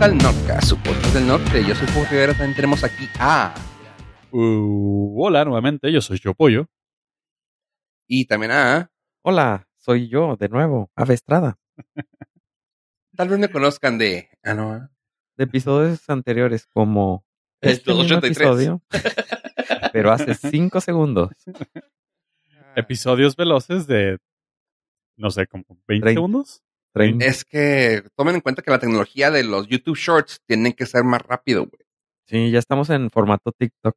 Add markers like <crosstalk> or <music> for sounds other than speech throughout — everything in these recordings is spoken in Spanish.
bienvenidos al Nordcast, su podcast del norte. Yo soy Juan Rivera, también tenemos aquí a... Uh, hola, nuevamente, yo soy Yo Pollo. Y también a... Hola, soy yo, de nuevo, Ave Estrada. <laughs> Tal vez me conozcan de... Ah, no. De episodios anteriores, como... El este 83. episodio, <laughs> pero hace cinco segundos. Episodios veloces de, no sé, como 20 Trein- segundos. Es que tomen en cuenta que la tecnología de los YouTube Shorts tienen que ser más rápido, güey. Sí, ya estamos en formato TikTok.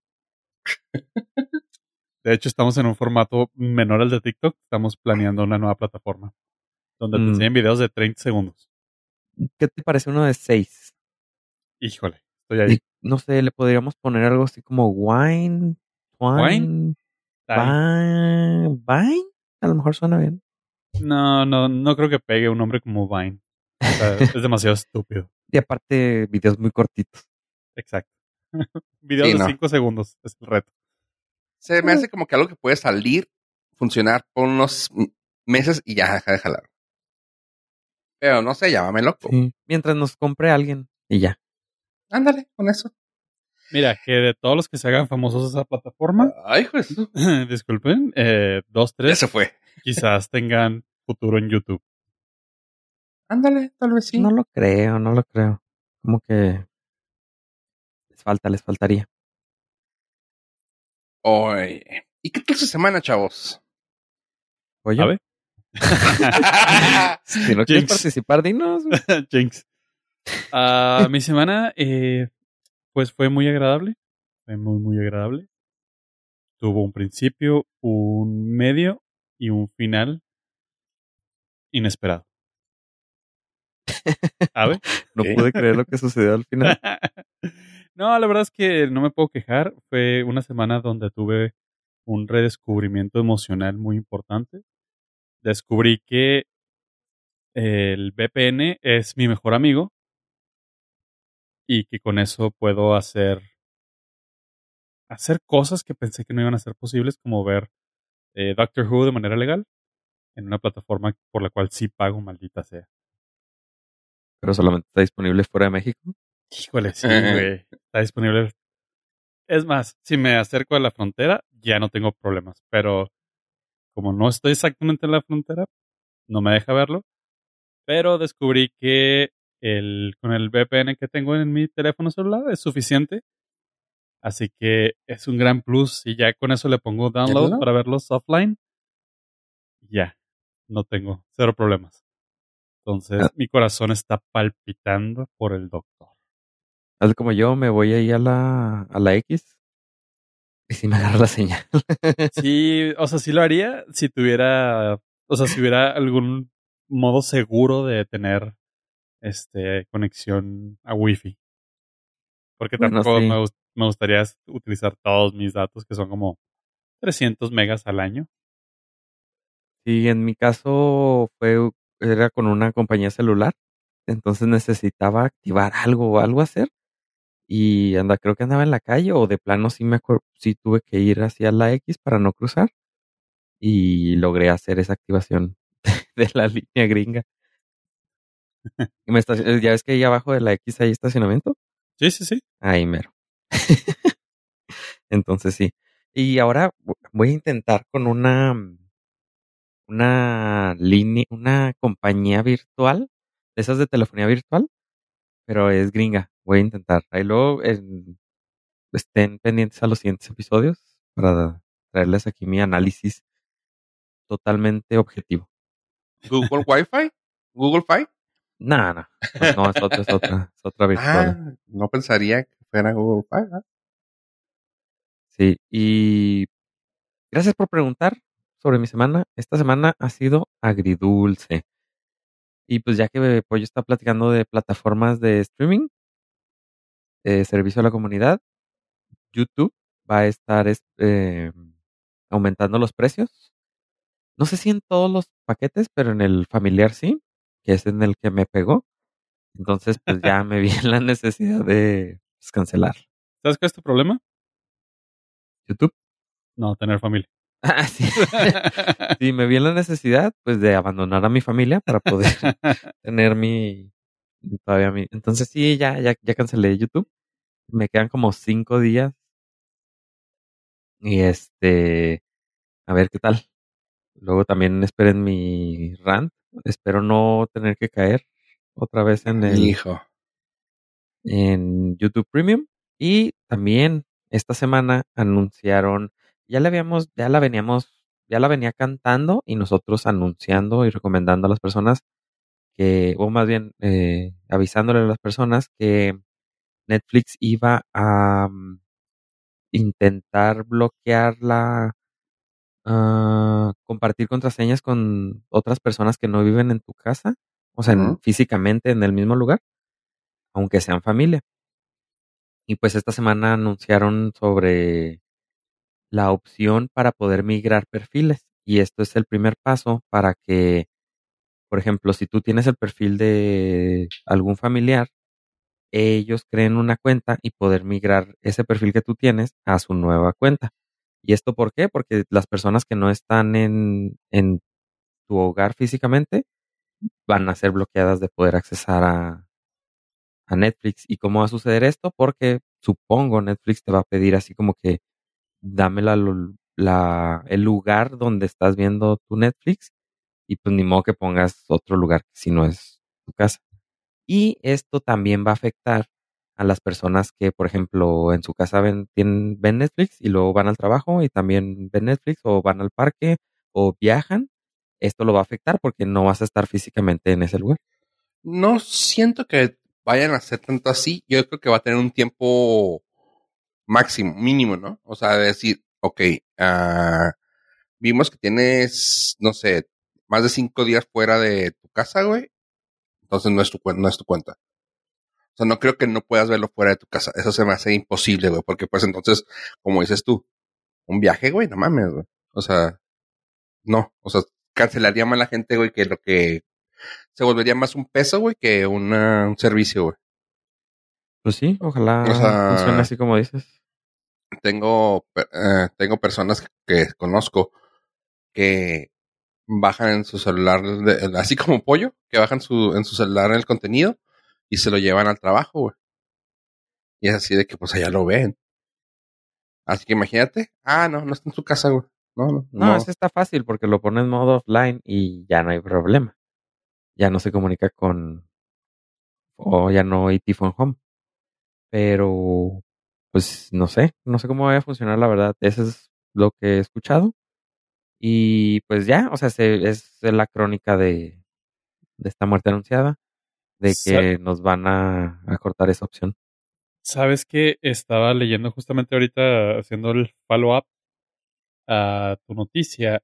De hecho, estamos en un formato menor al de TikTok. Estamos planeando una nueva plataforma donde te Mm. enseñan videos de 30 segundos. ¿Qué te parece uno de seis? Híjole, estoy ahí. No sé, le podríamos poner algo así como wine, wine, Ahí. vine, vine. A lo mejor suena bien. No, no, no creo que pegue un nombre como Vine. O sea, es demasiado estúpido. <laughs> Y aparte, videos muy cortitos. Exacto. <laughs> Videos Sí, de no. 5 segundos es el reto. Se me hace como que algo que puede salir, funcionar por unos meses y ya deja de jalar. Pero no sé, llámame loco. Sí. Mientras nos compre alguien y ya. Ándale, con eso. Mira, que de todos los que se hagan famosos esa plataforma, Ay, Jesús. <laughs> disculpen, eh, dos, Ya tres, se fue. Quizás tengan futuro en YouTube. Ándale, tal vez sí. No lo creo, no lo creo. Como que les falta, les faltaría. Oye. ¿Y qué tal su semana, chavos? Oye, ¿Sabe? <laughs> si no quieres Jinx. participar, dinos. <laughs> Jinx. Ah, mi semana, eh, pues fue muy agradable. Fue muy, muy agradable. Tuvo un principio, un medio y un final inesperado. ¿Sabe? <laughs> No pude creer lo que sucedió al final. <laughs> no, la verdad es que no me puedo quejar. Fue una semana donde tuve un redescubrimiento emocional muy importante. Descubrí que el VPN es mi mejor amigo y que con eso puedo hacer hacer cosas que pensé que no iban a ser posibles, como ver eh, Doctor Who de manera legal en una plataforma por la cual sí pago, maldita sea. Pero solamente está disponible fuera de México. Híjole, sí, <laughs> güey. Está disponible. Es más, si me acerco a la frontera, ya no tengo problemas. Pero como no estoy exactamente en la frontera, no me deja verlo. Pero descubrí que el, con el VPN que tengo en mi teléfono celular es suficiente. Así que es un gran plus. Y ya con eso le pongo download para verlos offline. Ya, no tengo cero problemas. Entonces, Ah. mi corazón está palpitando por el doctor. Haz como yo, me voy ahí a la, a la X. Y si me agarra la señal. <laughs> Sí, o sea, sí lo haría si tuviera, o sea, si hubiera algún modo seguro de tener este conexión a Wi-Fi. Porque Bueno, tampoco sí. me, gust- me gustaría utilizar todos mis datos, que son como 300 megas al año. Y en mi caso fue, era con una compañía celular. Entonces necesitaba activar algo o algo hacer. Y anda, creo que andaba en la calle o de plano sí me acuerdo, sí tuve que ir hacia la X para no cruzar. Y logré hacer esa activación <laughs> de la línea gringa. <laughs> Y me ya ves que ahí abajo de la X hay estacionamiento. Sí, sí, sí. Ahí mero. <laughs> Entonces sí. Y ahora vo- voy a intentar con una una línea, una compañía virtual, de esas de telefonía virtual, pero es gringa. Voy a intentar. Ahí luego en- estén pendientes a los siguientes episodios para traerles aquí mi análisis totalmente objetivo. ¿Google Wi-Fi? ¿Google Fi? No, no, no, no, es otra, es otra, es otra <laughs> virtual. Ah, no pensaría fuera Google. ¿verdad? Sí, y gracias por preguntar sobre mi semana. Esta semana ha sido agridulce. Y pues ya que Pollo está platicando de plataformas de streaming, de servicio a la comunidad, YouTube va a estar es- eh, aumentando los precios. No sé si en todos los paquetes, pero en el familiar sí, que es en el que me pegó. Entonces, pues <laughs> ya me vi en la necesidad de pues, cancelar ¿Sabes cuál es tu problema? YouTube. No, tener familia. Ah, sí. <laughs> Sí, me vi en la necesidad, pues, de abandonar a mi familia para poder <laughs> tener mi, Todavía mí. Entonces sí, ya, ya, ya cancelé YouTube. Me quedan como cinco días. Y este, a ver qué tal. Luego también esperen mi rant. Espero no tener que caer otra vez en el Hijo. En YouTube Premium. Y también esta semana anunciaron, ya la habíamos, ya la veníamos, ya la venía cantando y nosotros anunciando y recomendando a las personas que, o más bien eh, avisándole a las personas que Netflix iba a mm, intentar bloquear la ah, compartir contraseñas con otras personas que no viven en tu casa, o sea, en- físicamente en el mismo lugar, aunque sean familia. Y pues esta semana anunciaron sobre la opción para poder migrar perfiles. Y esto es el primer paso para que, por ejemplo, si tú tienes el perfil de algún familiar, ellos creen una cuenta y poder migrar ese perfil que tú tienes a su nueva cuenta. ¿Y esto por qué? Porque las personas que no están en, en tu hogar físicamente van a ser bloqueadas de poder accesar a, a Netflix. ¿Y cómo va a suceder esto? Porque supongo Netflix te va a pedir así como que dame el lugar donde estás viendo tu Netflix y pues ni modo que pongas otro lugar si no es tu casa. Y esto también va a afectar a las personas que, por ejemplo, en su casa ven, tienen, ven Netflix y luego van al trabajo y también ven Netflix o van al parque o viajan. Esto lo va a afectar porque no vas a estar físicamente en ese lugar. No siento que vayan a hacer tanto así. Yo creo que va a tener un tiempo máximo, mínimo, ¿no? O sea, de decir, ok, ah, vimos que tienes, no sé, más de cinco días fuera de tu casa, güey. Entonces no es tu, no es tu cuenta. O sea, no creo que no puedas verlo fuera de tu casa. Eso se me hace imposible, güey. Porque pues entonces, como dices tú, un viaje, güey, no mames, güey. O sea, no. O sea, cancelaría más la gente, güey, que lo que se volvería más un peso, güey, que una- un servicio, güey. Pues sí, ojalá O sea- funcione así como dices. tengo, eh, tengo personas que conozco que bajan en su celular, de- así como pollo, que bajan su, en su celular el contenido y se lo llevan al trabajo, güey. Y es así de que pues allá lo ven. Así que imagínate, ah, no, no está en su casa, güey. No, no, No, no. ese está fácil porque lo pone en modo offline y ya no hay problema. Ya no se comunica con, o ya no hay Tifón Home. Pero, pues no sé, no sé cómo vaya a funcionar la verdad. Eso es lo que he escuchado. Y pues ya, o sea, se- es la crónica de, de esta muerte anunciada, de que nos van a, a cortar esa opción. ¿Sabes qué? Estaba leyendo justamente ahorita, haciendo el follow-up a tu noticia.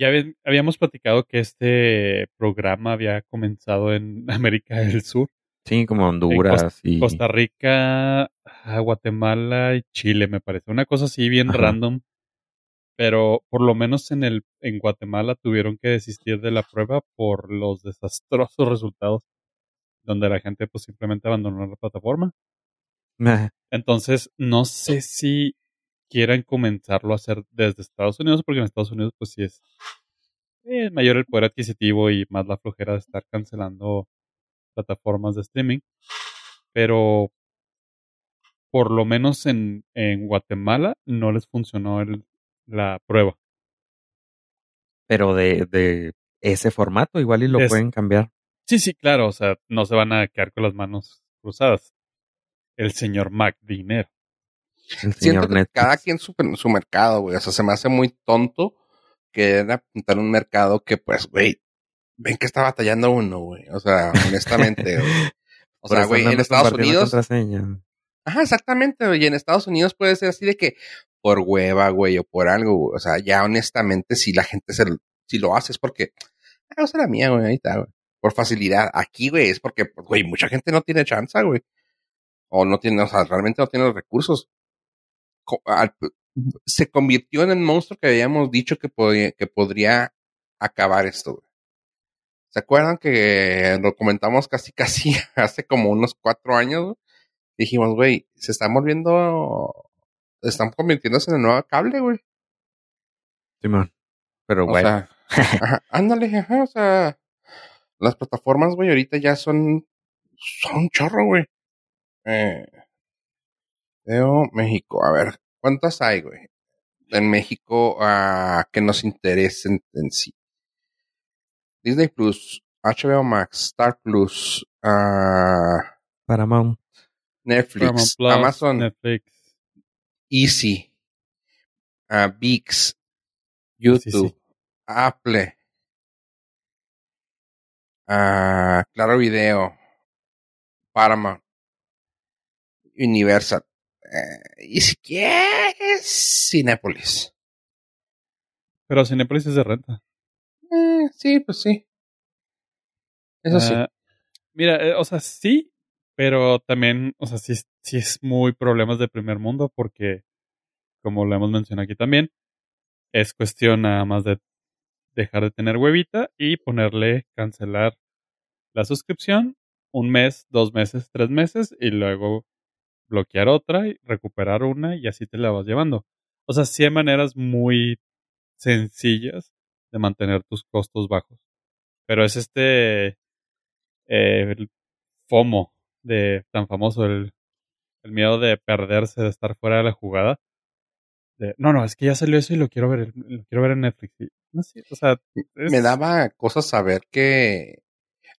Ya habíamos platicado que este programa había comenzado en <laughs> América del Sur, Sí, como Honduras y... Costa Rica, ah, Guatemala y Chile, me parece. Una cosa así bien Ajá. random. Pero por lo menos en el en Guatemala tuvieron que desistir de la prueba por los desastrosos <laughs> resultados, donde la gente pues simplemente abandonó la plataforma. Entonces, no sé si quieran comenzarlo a hacer desde Estados Unidos, porque en Estados Unidos, pues sí es eh, mayor el poder adquisitivo y más la flojera de estar cancelando plataformas de streaming. Pero por lo menos en, en Guatemala no les funcionó el- la prueba. Pero de, de ese formato igual y lo Es- pueden cambiar. Sí, sí, claro, o sea, no se van a quedar con las manos cruzadas. El señor Mac Dinero. El Siento señor que Netflix. cada quien su, su mercado, güey. O sea, se me hace muy tonto querer apuntar un mercado que, pues, güey, ven que está batallando uno, güey. O sea, honestamente, güey. <laughs> O Por sea, güey, en Estados Unidos. Ajá, exactamente, güey. Y en Estados Unidos puede ser así de que por hueva, güey, o por algo, güey. O sea, ya honestamente, si la gente se, si lo hace es porque, ah, usa la mía, güey, ahí está, güey. Por facilidad. Aquí, güey, es porque, pues, güey, mucha gente no tiene chance, güey. O no tiene, o sea, realmente no tiene los recursos. Al- se convirtió en el monstruo que habíamos dicho que podía, que podría acabar esto, güey. ¿Se acuerdan que lo comentamos casi, <laughs> casi hace como unos cuatro años, güey? dijimos, güey, se están volviendo, están convirtiéndose en el nuevo cable, güey. Simón. Pero O bueno. sea, <laughs> ajá, ándale, ajá, o sea, las plataformas, güey, ahorita ya son son un chorro, güey. Eh, veo México. A ver, ¿cuántas hay, güey? En México ah, que nos interesen en sí. Disney Plus, HBO Max, Star Plus, ah, Paramount. Netflix, Paramount Plus, Amazon, Netflix. Easy, ah, VIX, YouTube, sí. Apple, ah, Claro Video, Paramount, Universal. Eh, y si quieres, Cinépolis. Pero Cinepolis es de renta. Eh, sí, pues sí. Eso sí. Ah, mira, eh, o sea, sí, pero también, o sea, sí, es- sí es muy problemas de primer mundo porque, como lo hemos mencionado aquí también, es cuestión nada más de dejar de tener huevita y ponerle cancelar la suscripción un mes, dos meses, tres meses y luego bloquear otra y recuperar una y así te la vas llevando. O sea, sí hay maneras muy sencillas de mantener tus costos bajos. Pero es este eh, el FOMO de tan famoso, el, el miedo de perderse, de estar fuera de la jugada. De, no, no, es que ya salió eso y lo quiero ver, lo quiero ver en Netflix. No sé, o sea, es- me daba cosas saber que.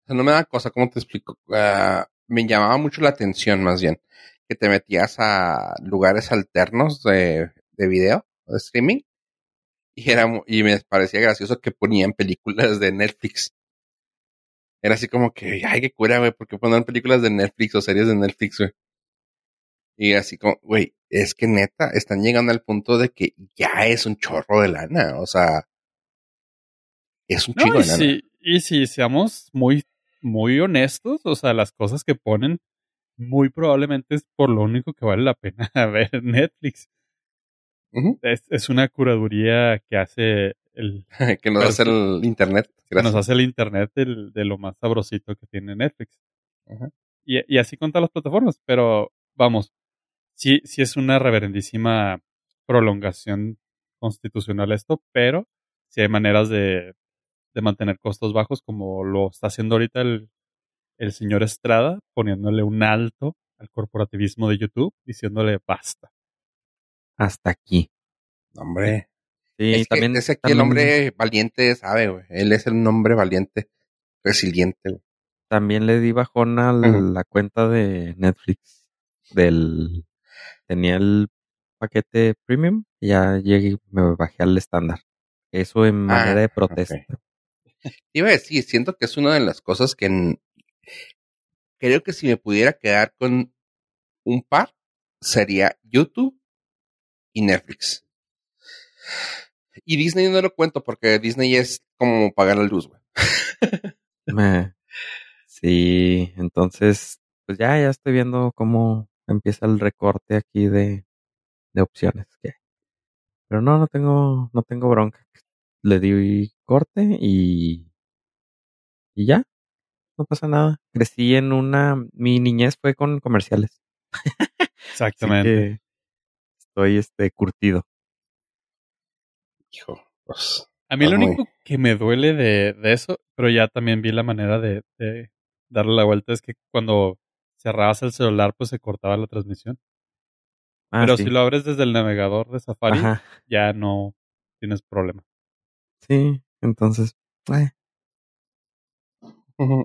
O sea, no me daba cosa, ¿cómo te explico? Ah, me llamaba mucho la atención, más bien, que te metías a lugares alternos de, de video, de streaming, y, era, y me parecía gracioso que ponían películas de Netflix. Era así como que, ay, qué cura, güey, ¿por qué ponen películas de Netflix o series de Netflix, güey? Y así como, güey, es que neta, están llegando al punto de que ya es un chorro de lana, o sea, es un No, de lana. si, y si seamos muy, muy honestos, o sea, las cosas que ponen muy probablemente es por lo único que vale la pena <laughs> ver Netflix. Es, es una curaduría que hace el <laughs> que nos hace el internet. que nos hace el internet del- de lo más sabrosito que tiene Netflix. Y así con todas las plataformas, pero vamos, sí, sí es una reverendísima prolongación constitucional esto, pero sí hay maneras de, de mantener costos bajos como lo está haciendo ahorita el, el señor Estrada, poniéndole un alto al corporativismo de YouTube, diciéndole basta. Hasta aquí. Hombre. Sí, es que también. ese aquí también, el hombre valiente sabe, güey. Él es el hombre valiente, resiliente, güey. También le di bajón a Ujú. la cuenta de Netflix. Del. Tenía el paquete premium y ya llegué y me bajé al estándar. Eso en manera de Ah, protesta. Te Iba a decir, siento que es una de las cosas que en- creo que si me pudiera quedar con un par, sería YouTube y Netflix. Y Disney no lo cuento porque Disney es como pagar la luz, güey. <laughs> Sí, entonces, pues ya, ya estoy viendo cómo empieza el recorte aquí de, de opciones. Pero no, no tengo, no tengo bronca. Le di corte y, y ya, no pasa nada. Crecí en una, mi niñez fue con comerciales. Así Exactamente. que estoy este curtido. Hijo, pues. A mí lo muy- único que me duele de, de eso, pero ya también vi la manera de, de darle la vuelta, es que cuando cerrabas el celular, pues se cortaba la transmisión. Ah, pero sí. si lo abres desde el navegador de Safari, Ajá, ya no tienes problema. sí, entonces, eh,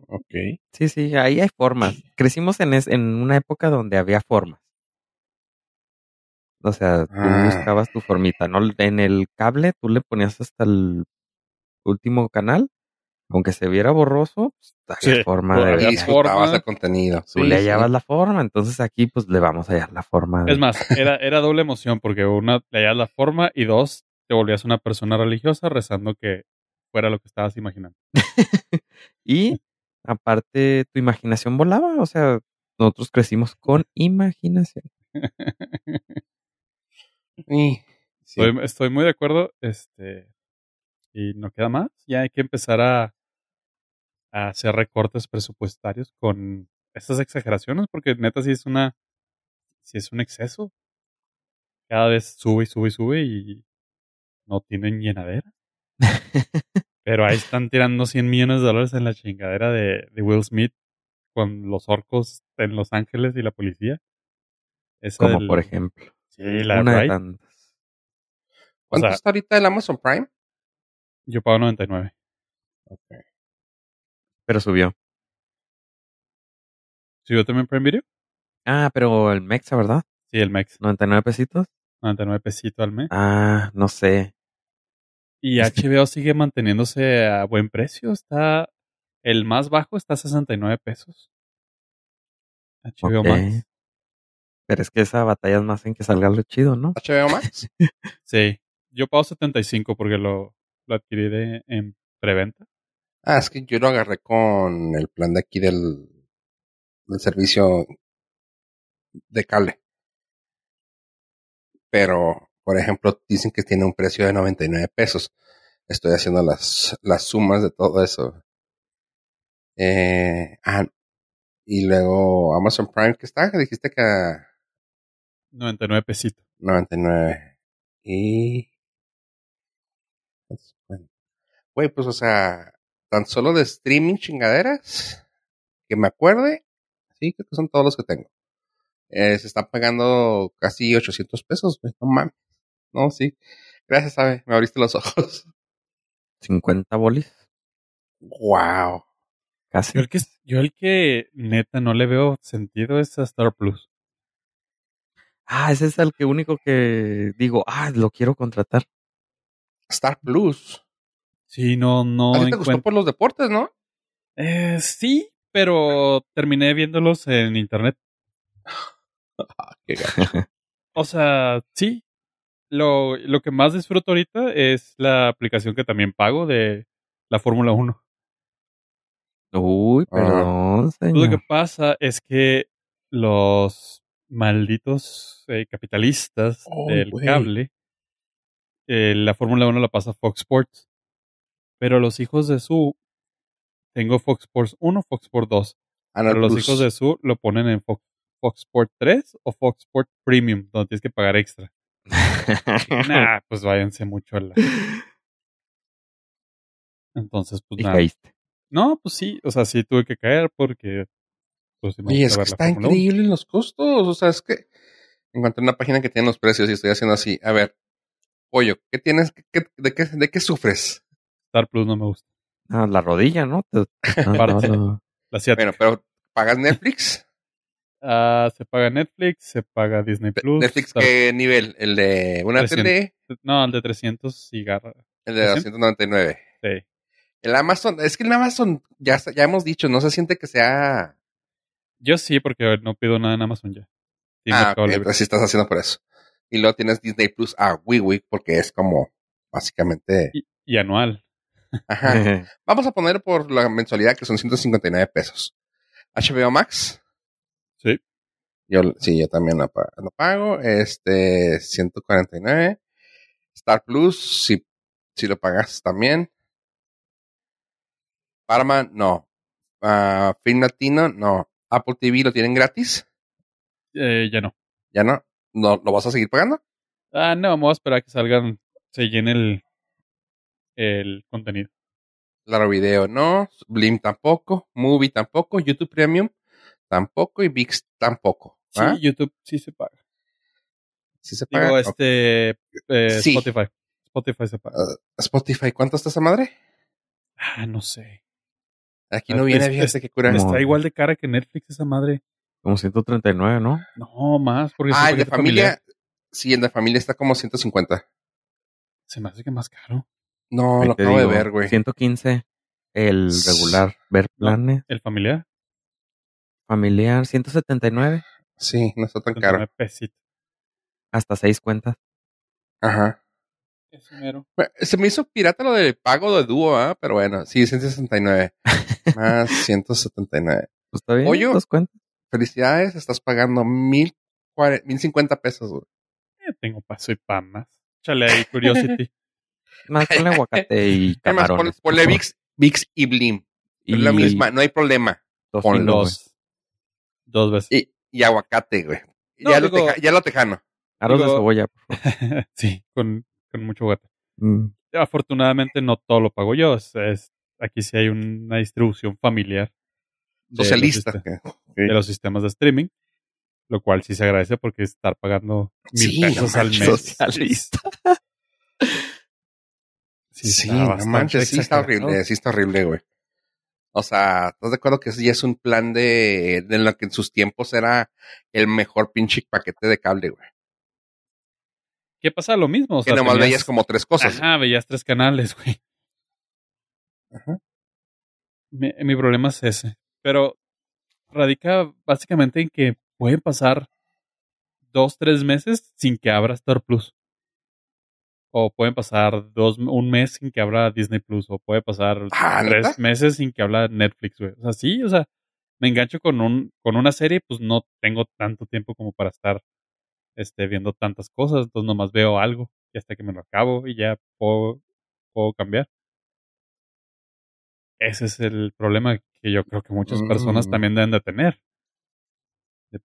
ok. Sí, sí, ahí hay formas. <clears throat> Crecimos en, es- en una época donde había formas. O sea, tú Ah. buscabas tu formita, ¿no? En el cable tú le ponías hasta el último canal, aunque se viera borroso, pues, Sí, forma de ver. forma. contenido. Tú sí, le sí. hallabas la forma, entonces aquí pues le vamos a hallar la forma. de- Es más, era, era doble emoción, porque una, le hallas la forma, y dos, te volvías una persona religiosa rezando que fuera lo que estabas imaginando. <laughs> Y aparte tu imaginación volaba, o sea, nosotros crecimos con imaginación. Sí. Estoy, estoy muy de acuerdo, este, y no queda más. Ya hay que empezar a, a hacer recortes presupuestarios con estas exageraciones, porque neta sí es una, sí es un exceso. Cada vez sube y sube y sube y no tienen llenadera. <laughs> Pero ahí están tirando 100 millones de dólares en la chingadera de, de Will Smith con los orcos en Los Ángeles y la policía. Esa Como del- por ejemplo. Sí, la una de tantas. ¿Cuánto sea- está ahorita el Amazon Prime? Yo pago 99. Pero subió. ¿Sí, yo también Prime Video? Ah, pero el Mexa, ¿verdad? Sí, el Mex. 99 pesitos. 99 pesitos al mes. Ah, no sé. Y HBO sigue manteniéndose a buen precio. Está. El más bajo está a 69 pesos. HBO Ok. Max. Pero es que esa batalla es más en que salga lo chido, ¿no? HBO Max. <laughs> Sí. Yo pago 75 porque lo, lo adquirí de, en preventa. ah, es que yo lo agarré con el plan de aquí del, del servicio de cable. Pero, por ejemplo, dicen que tiene un precio de 99 pesos. Estoy haciendo las, las sumas de todo eso. Eh, ah, y luego Amazon Prime, que está? Dijiste que a 99 pesitos. 99. Y. Güey, pues, o sea, tan solo de streaming chingaderas, que me acuerde, sí, creo que son todos los que tengo. Eh, se están pagando casi 800 pesos, no mames. No, sí. Gracias, sabe, me abriste los ojos. <laughs> 50 bolis. Wow. Casi. Yo el, que, yo el que neta no le veo sentido es a Star Plus. Ah, ese es el que único que digo, ah, lo quiero contratar. Star Plus. Sí, no, no ¿A ti te gustó por los deportes, no? Eh, sí, pero terminé viéndolos en internet. <laughs> Ah, qué gacho. <laughs> O sea, sí. Lo, lo que más disfruto ahorita es la aplicación que también pago de la Fórmula 1. Uy, Ah. perdón, Lo señor. que pasa es que los malditos eh, capitalistas del cable, eh, la Fórmula 1 la pasa Fox Sports. Pero los hijos de su, tengo Fox Sports 1, Fox Sports 2. Ah, Pero los hijos de su lo ponen en Fox, Fox Sports 3 o Fox Sports Premium, donde tienes que pagar extra. Nah, <laughs> pues váyanse mucho a la. Entonces, pues y nada. caíste. No, pues sí, o sea, sí tuve que caer porque. Pues, sí me Oye, gusta es que ver la está Fórmula 1. increíble los costos. O sea, es que encontré una página que tiene los precios y estoy haciendo así. A ver, pollo, ¿qué tienes? ¿Qué- de, qué, ¿De qué sufres? Star Plus no me gusta. Ah, la rodilla, ¿no? No, La asiática. Bueno, pero ¿pagas Netflix? Ah, se paga Netflix, se paga Disney Plus. ¿Netflix qué nivel? ¿El de una 300. tele? No, el de 300 y garra. El de 300. 299. Sí. El Amazon, es que el Amazon, ya, ya hemos dicho, no se siente que sea... Yo sí, porque no pido nada en Amazon ya. Sí, ah, Mercado ok, Libre. entonces sí estás haciendo por eso. Y luego tienes Disney Plus a WiiWi, porque es como, básicamente... y, y anual. Ajá. <laughs> Vamos a poner por la mensualidad que son 159 pesos. HBO Max, Sí. yo sí, yo también lo, pa- lo pago. Este, 149. Star Plus, si, si lo pagas también. Paramount, no. Ah, Film Latino, no. Apple TV lo tienen gratis. Eh, ya no. Ya no. no. ¿Lo vas a seguir pagando? Ah, no, vamos a esperar a que salgan, se llene el, el contenido. Claro Video, no. Blim tampoco. Movie tampoco. YouTube Premium tampoco. Y VIX tampoco. Sí. YouTube sí se paga. ¿Sí se paga? Digo, este, eh, Sí. Spotify. Spotify se paga. Ah, Spotify, ¿cuánto está esa madre? Ah, no sé. Aquí Ah, no viene, fíjate qué cura. Está igual de cara que Netflix esa madre. Como 139, ¿no? No, más, porque Ah, el de familia. familiar. Sí, el de familia está como 150. Se me hace que más caro. No, Ahí lo acabo de ver, güey. 115 el regular. Ver planes. ¿El familiar? Familiar, 179. Sí, no está tan caro. 39 pesitos. Hasta 6 cuentas. Ajá. Eso mero. Bueno, Se me hizo pirata lo de pago de dúo, ¿ah? Pero bueno, sí, 169. <laughs> Más 179. Pues está bien, Oye. dos cuentas. Felicidades, estás pagando mil, mil cincuenta pesos, güey. Eh, tengo paso y pan más. Échale ahí, Curiosity. <laughs> Más ponle aguacate y Además, camarones. ponle por favor. VIX, VIX y Blim. Y Es la misma, no hay problema. tocino, güey. Dos. Veces. Y, y aguacate, güey. No, ya, lo digo- teja- ya lo tejano. Aros de cebolla. por favor. <laughs> sí, con, con mucho gato. Mm, Afortunadamente no todo lo pago yo. es- es- aquí sí hay una distribución familiar. de los Socialista. de los sistemas de streaming, lo cual sí se agradece porque estar pagando mil Sí, pesos no al mes. socialista. <laughs> Sí, Sí, no manches, sí está horrible, sí está horrible, güey. O sea, ¿estás de acuerdo que sí es un plan de, de lo que en sus tiempos era el mejor pinche paquete de cable, güey? ¿Qué pasa? Lo mismo. O Que sea, nomás tenías- veías como tres cosas. Ajá, veías tres canales, güey. Ajá. Mi, mi problema es ese. Pero radica básicamente en que pueden pasar dos, tres meses sin que abra Star Plus. O pueden pasar dos, un mes sin que abra Disney Plus. O puede pasar Ah, tres meses sin que abra Netflix, güey. O sea, sí, o sea, me engancho con un, con una serie, pues no tengo tanto tiempo como para estar este, viendo tantas cosas. Entonces nomás veo algo y hasta que me lo acabo y ya puedo, puedo cambiar. Ese es el problema que yo creo que muchas personas Mm. también deben de tener.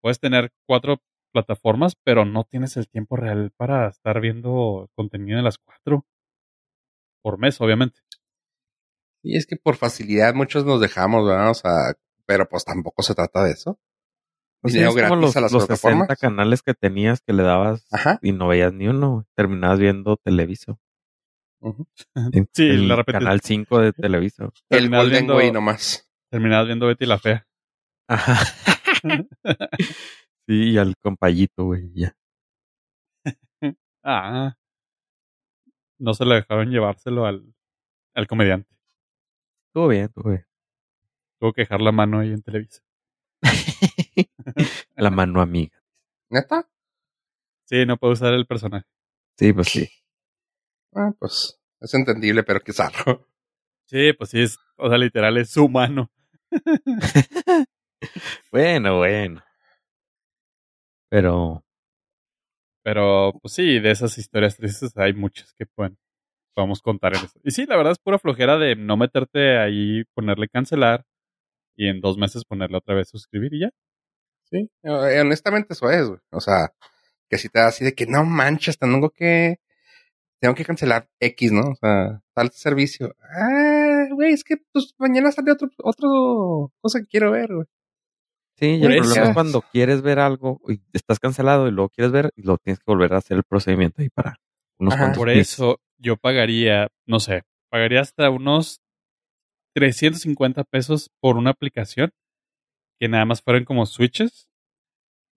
Puedes tener cuatro plataformas, pero no tienes el tiempo real para estar viendo contenido de las cuatro. Por mes, obviamente. Y es que por facilidad muchos nos dejamos, ¿verdad? O sea, pero pues tampoco se trata de eso. Pues sí, Dinero es como gratis los, a las los 60 plataformas. canales que tenías que le dabas Ajá. y no veías ni uno. Terminabas viendo Televiso. Sí, el la canal 5 de Televiso. <laughs> El Golden Way nomás. Terminabas viendo Betty la Fea. Ajá. <laughs> <laughs> sí, y al compayito, güey, ya. <laughs> Ah. No se lo dejaron llevárselo al, al comediante. Estuvo bien, estuvo bien. Tuvo que dejar la mano ahí en Televisa. <laughs> La mano amiga. ¿Neta? Sí, no puede usar el personaje. Sí, pues sí. Ah, pues es entendible, pero qué zarro. Sí, pues sí, es, o sea, literal es su mano. <laughs> Bueno, bueno. Pero Pero, pues sí, de esas historias tristes hay muchas que pueden, podemos contar en esto. Y sí, la verdad es pura flojera de no meterte ahí, ponerle cancelar y en dos meses ponerle otra vez suscribir y ya. Sí. Eh, honestamente eso es, güey. O sea, que si te da así de que no manches, tengo que tengo que cancelar X, ¿no? O sea, tal servicio. Ah, güey, es que pues mañana sale otro otro cosa que quiero ver, güey. Sí, y el problema es cuando quieres ver algo y estás cancelado y luego quieres ver y lo tienes que volver a hacer el procedimiento ahí para unos Ajá. cuantos Por clics. eso yo pagaría, no sé, pagaría hasta unos 350 pesos por una aplicación que nada más fueran como switches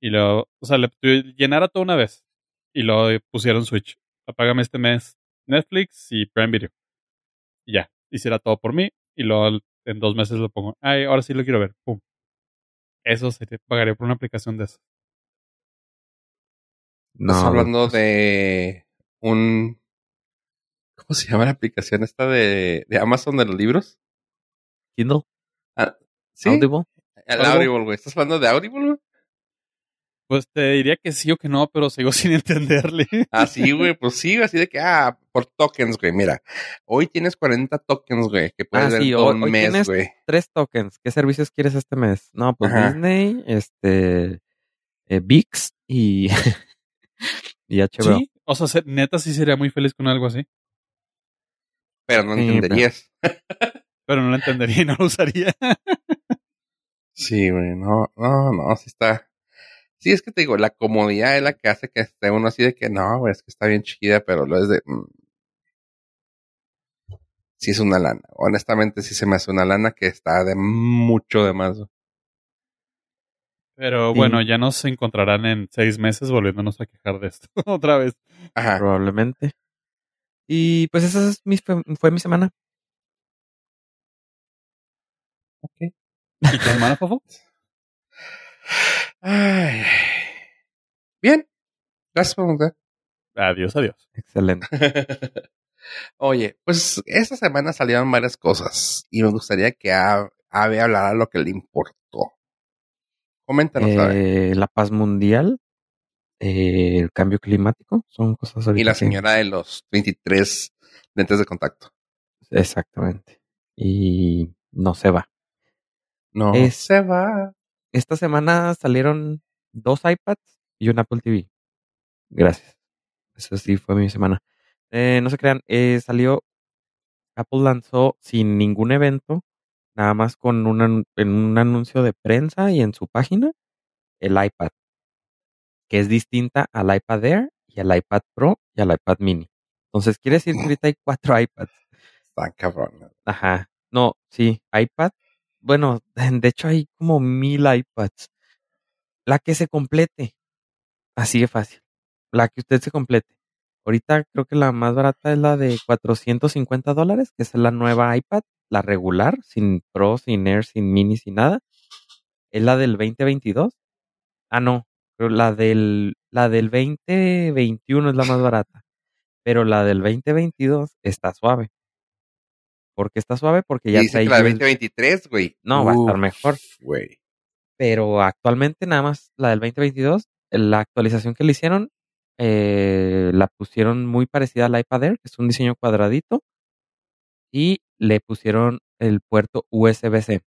y luego, o sea, le llenara todo una vez y luego pusieron switch. Apágame este mes Netflix y Prime Video. Y ya, hiciera todo por mí y luego en dos meses lo pongo. Ay, ahora sí lo quiero ver. Pum. Eso sería, pagaría por una aplicación de eso. Estás No, hablando pues, de un ¿cómo se llama la aplicación esta de, de Amazon de los libros? Kindle, Ah, ¿sí? Audible. El Audible. Audible, güey. ¿Estás hablando de Audible, güey? Pues te diría que sí o que no, pero sigo <laughs> sin entenderle. Ah, sí, güey, pues sí, así de que, ah, por tokens, güey, mira, hoy tienes 40 tokens, güey, que puedes Ah, ver sí, todo hoy- un hoy mes, tienes- güey. Tres tokens. ¿Qué servicios quieres este mes? No, pues Ajá. Disney, este, eh, VIX y, <laughs> y HBO. Sí, o sea, se- neta sí sería muy feliz con algo así, Pero no Sí, entenderías. <laughs> pero no lo entendería y no lo usaría. Sí, güey, no, no, no, sí está. Sí, es que te digo, la comodidad es la que hace que esté uno así de que no, güey, es que está bien chida, pero lo es de. Sí, es una lana. Honestamente, sí se me hace una lana que está de mucho de más. Pero Sí. bueno, ya nos encontrarán en seis meses volviéndonos a quejar de esto <laughs> otra vez. Ajá. Probablemente. Y pues esa es mi, fue, fue mi semana. ¿Y tu hermana, Fofo? Ay. Bien. Gracias por preguntar. Adiós, adiós. Excelente. <laughs> Oye, pues esta semana salieron varias cosas y me gustaría que Ave hablara lo que le importó. Coméntanos, Ave. Eh, la paz mundial, eh, el cambio climático, son cosas Y la señora de los 23 lentes de contacto. Exactamente. Y no se va. No Es- se va. Esta semana salieron dos iPads y un Apple TV. Gracias. Eso sí fue mi semana. Eh, no se crean, eh, salió, Apple lanzó sin ningún evento nada más con un, en un anuncio de prensa y en su página, el iPad, que es distinta al iPad Air y al iPad Pro y al iPad Mini. Entonces, quiere decir que ahorita hay cuatro iPads. Está cabrón. Ajá. No, sí, iPad. Bueno, <laughs> de hecho hay como mil iPads. La que se complete. Así de fácil. La que usted se complete. Ahorita creo que la más barata es la de 450 dólares, que es la nueva iPad, la regular, sin Pro, sin Air, sin Mini, sin nada. Es la del 2022. Ah, no. Pero la del, la del 2021 es la más barata. Pero la del 2022 está suave. ¿Por qué está suave? Porque ya trae que la de USB. 2023, güey. No, va a estar mejor. Güey. pero actualmente nada más la del 2022, la actualización que le hicieron, eh, la pusieron muy parecida al iPad Air, que es un diseño cuadradito, y le pusieron el puerto USB-C.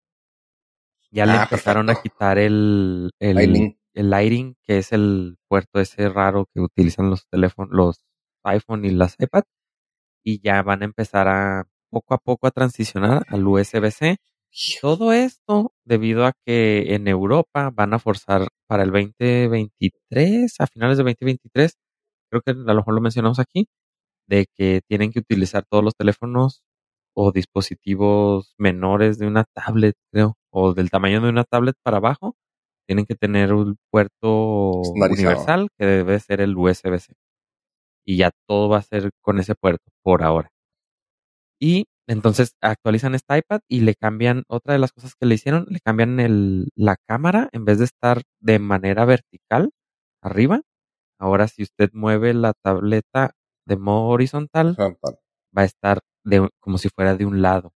Ya le Ah, empezaron a quitar el, el, Lightning. el lighting, que es el puerto ese raro que utilizan los teléfonos, los iPhone y las iPad, y ya van a empezar a poco a poco a transicionar al USB-C. Todo esto debido a que en Europa van a forzar para el 2023, a finales de 2023, creo que a lo mejor lo mencionamos aquí, de que tienen que utilizar todos los teléfonos o dispositivos menores de una tablet, creo, o del tamaño de una tablet para abajo, tienen que tener un puerto universal que debe ser el USB-C. Y ya todo va a ser con ese puerto por ahora. Y entonces actualizan este iPad y le cambian, otra de las cosas que le hicieron, le cambian el, la cámara en vez de estar de manera vertical arriba. Ahora si usted mueve la tableta de modo horizontal, va a estar de, como si fuera de un lado.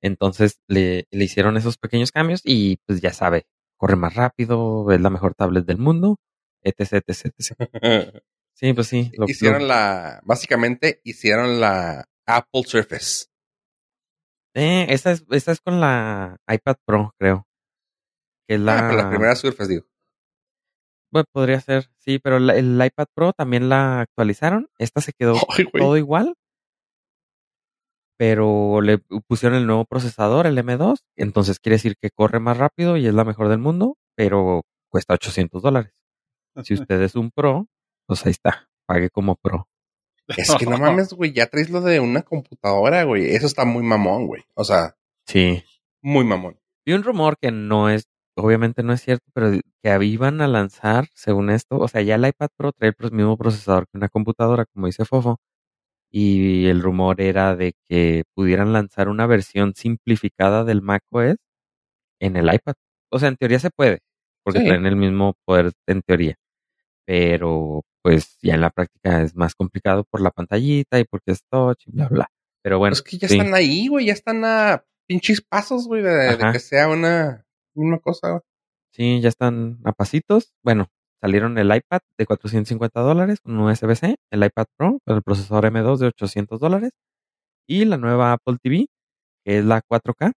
Entonces le, le hicieron esos pequeños cambios y pues ya sabe, corre más rápido, es la mejor tablet del mundo, etc, etc, etc. Sí, pues sí. lo- hicieron lo- la, básicamente hicieron la Apple Surface. Eh, esa es, es con la iPad Pro, creo. Que es la, Ah, pero la primera Surface, digo. Bueno, podría ser, sí, pero la- el iPad Pro también la actualizaron. Esta se quedó <laughs> Ay, todo igual, pero le pusieron el nuevo procesador, el M2. Entonces quiere decir que corre más rápido y es la mejor del mundo, pero cuesta 800 dólares. Si <laughs> usted es un Pro, pues ahí está, pague como Pro. Es que no <laughs> mames, güey, ya traes lo de una computadora, güey. Eso está muy mamón, güey. O sea, Sí. muy mamón. Vi un rumor que no es, obviamente no es cierto, pero que iban a lanzar, según esto, o sea, ya el iPad Pro trae el mismo procesador que una computadora, como dice Fofo, y el rumor era de que pudieran lanzar una versión simplificada del macOS en el iPad. O sea, en teoría se puede, porque Sí. traen el mismo poder en teoría, pero pues ya en la práctica es más complicado por la pantallita y porque es touch y bla, bla. Pero bueno, es que ya sí. están ahí, güey. Ya están a pinches pasos, güey, de, que sea una, una cosa. güey. Sí, ya están a pasitos. Bueno, salieron el iPad de 450 dólares con un USB-C, el iPad Pro con el procesador M2 de 800 dólares y la nueva Apple TV, que es la 4K,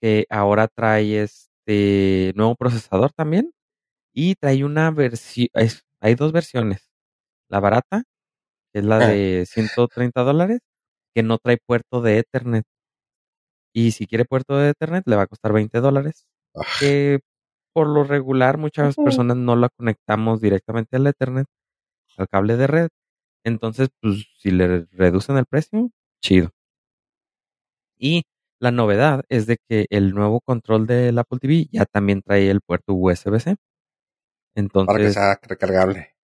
que ahora trae este nuevo procesador también y trae una versión, hay dos versiones. La barata, que es la Ah. de 130 dólares, que no trae puerto de Ethernet. Y si quiere puerto de Ethernet, le va a costar 20 dólares Ah, que por lo regular muchas personas no la conectamos directamente al Ethernet, al cable de red. Entonces, pues si le reducen el precio, chido. Y la novedad es de que el nuevo control del Apple TV ya también trae el puerto USB-C. Para que Entonces, sea recargable.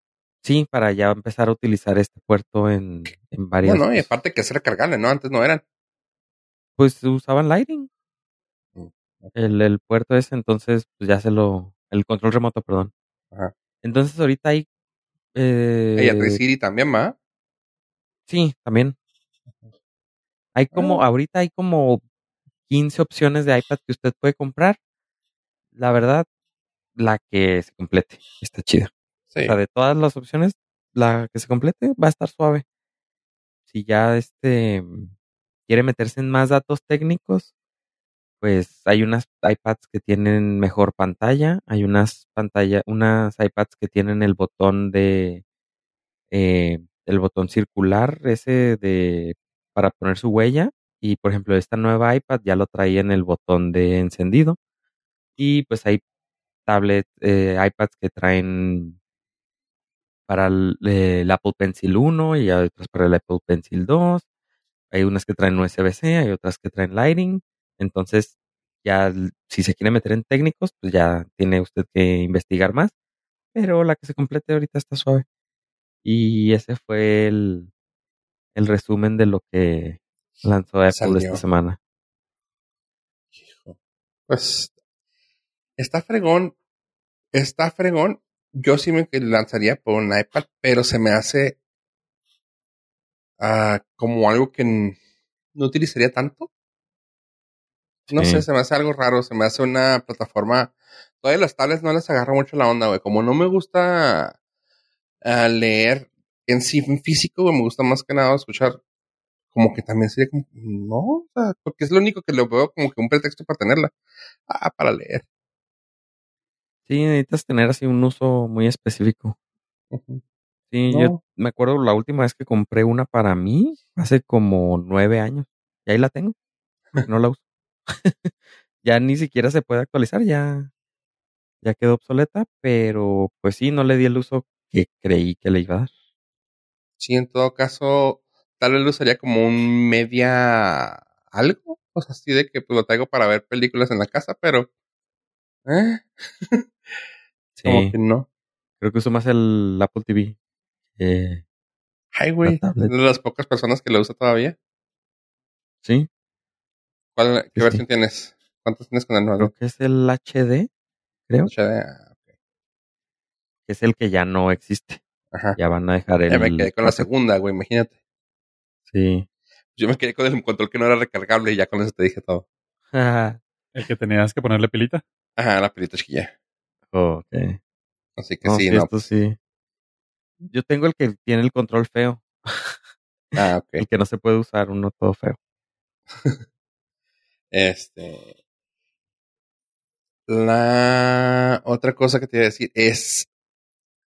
sí, para ya empezar a utilizar este puerto en, en varias... No, no, y aparte que es recargable, ¿no? Antes no eran. Pues usaban Lighting. Mm, El, el puerto ese, entonces, pues ya se lo... El control remoto, perdón. Ajá. Entonces ahorita hay... eh, Ella trae Siri también, ¿va? Sí, también. Hay como, Ah. ahorita hay como 15 opciones de iPad que usted puede comprar. La verdad, la que se complete está chida. Sí. O sea, de todas las opciones, la que se complete va a estar suave. Si ya este quiere meterse en más datos técnicos, pues hay unas iPads que tienen mejor pantalla, hay unas pantalla, unas iPads que tienen el botón de eh, el botón circular ese de para poner su huella Y por ejemplo, esta nueva iPad ya lo traía en el botón de encendido. Y pues hay tablets, eh, iPads que traen para el, el Apple Pencil 1 y hay otras para el Apple Pencil 2. Hay unas que traen USB-C, hay otras que traen Lighting. Entonces, ya si se quiere meter en técnicos, pues ya tiene usted que investigar más. Pero la que se complete ahorita está suave. Y ese fue el, el resumen de lo que lanzó Apple Salió. esta semana. Hijo. Pues está fregón. Está fregón. Yo sí me lanzaría por un iPad, pero se me hace ah, como algo que no utilizaría tanto. No Sí. sé, se me hace algo raro. Se me hace una plataforma. Todavía las tablets no les agarra mucho la onda, güey. Como no me gusta ah, leer en sí en físico, güey, me gusta más que nada escuchar. Como que también sería como, no, o sea, porque es lo único que lo veo como que un pretexto para tenerla. Ah, para leer. Sí, necesitas tener así un uso muy específico. Sí, No. yo me acuerdo la última vez que compré una para mí, hace como nueve años. Y ahí la tengo, no la uso. <laughs> ya ni siquiera se puede actualizar, ya, ya quedó obsoleta, pero pues sí, no le di el uso que creí que le iba a dar. Sí, en todo caso, tal vez lo usaría como un media algo. O sea, así de que pues lo traigo para ver películas en la casa, pero eh, <laughs> como Sí, que no. creo que uso más el Apple TV. que Ay, güey, La de las pocas personas que lo usa todavía. sí, ¿Cuál, ¿Qué Sí, versión sí. tienes? ¿Cuántos tienes con el creo nuevo? que es el HD, creo, HD. que es el que ya no existe. Ajá. Ya van a dejar el... Ya me quedé con la 4. segunda, güey, imagínate. Sí. Yo me quedé con el control que no era recargable y ya con eso te dije todo. <laughs> El que tenías que ponerle pilita. Ajá, la pelita chiquilla. Ok. Así que No, sí, sí, no. esto sí. Yo tengo el que tiene el control feo. Ah, <laughs> ok. El que no se puede usar, uno todo feo. <laughs> Este. La otra cosa que te iba a decir es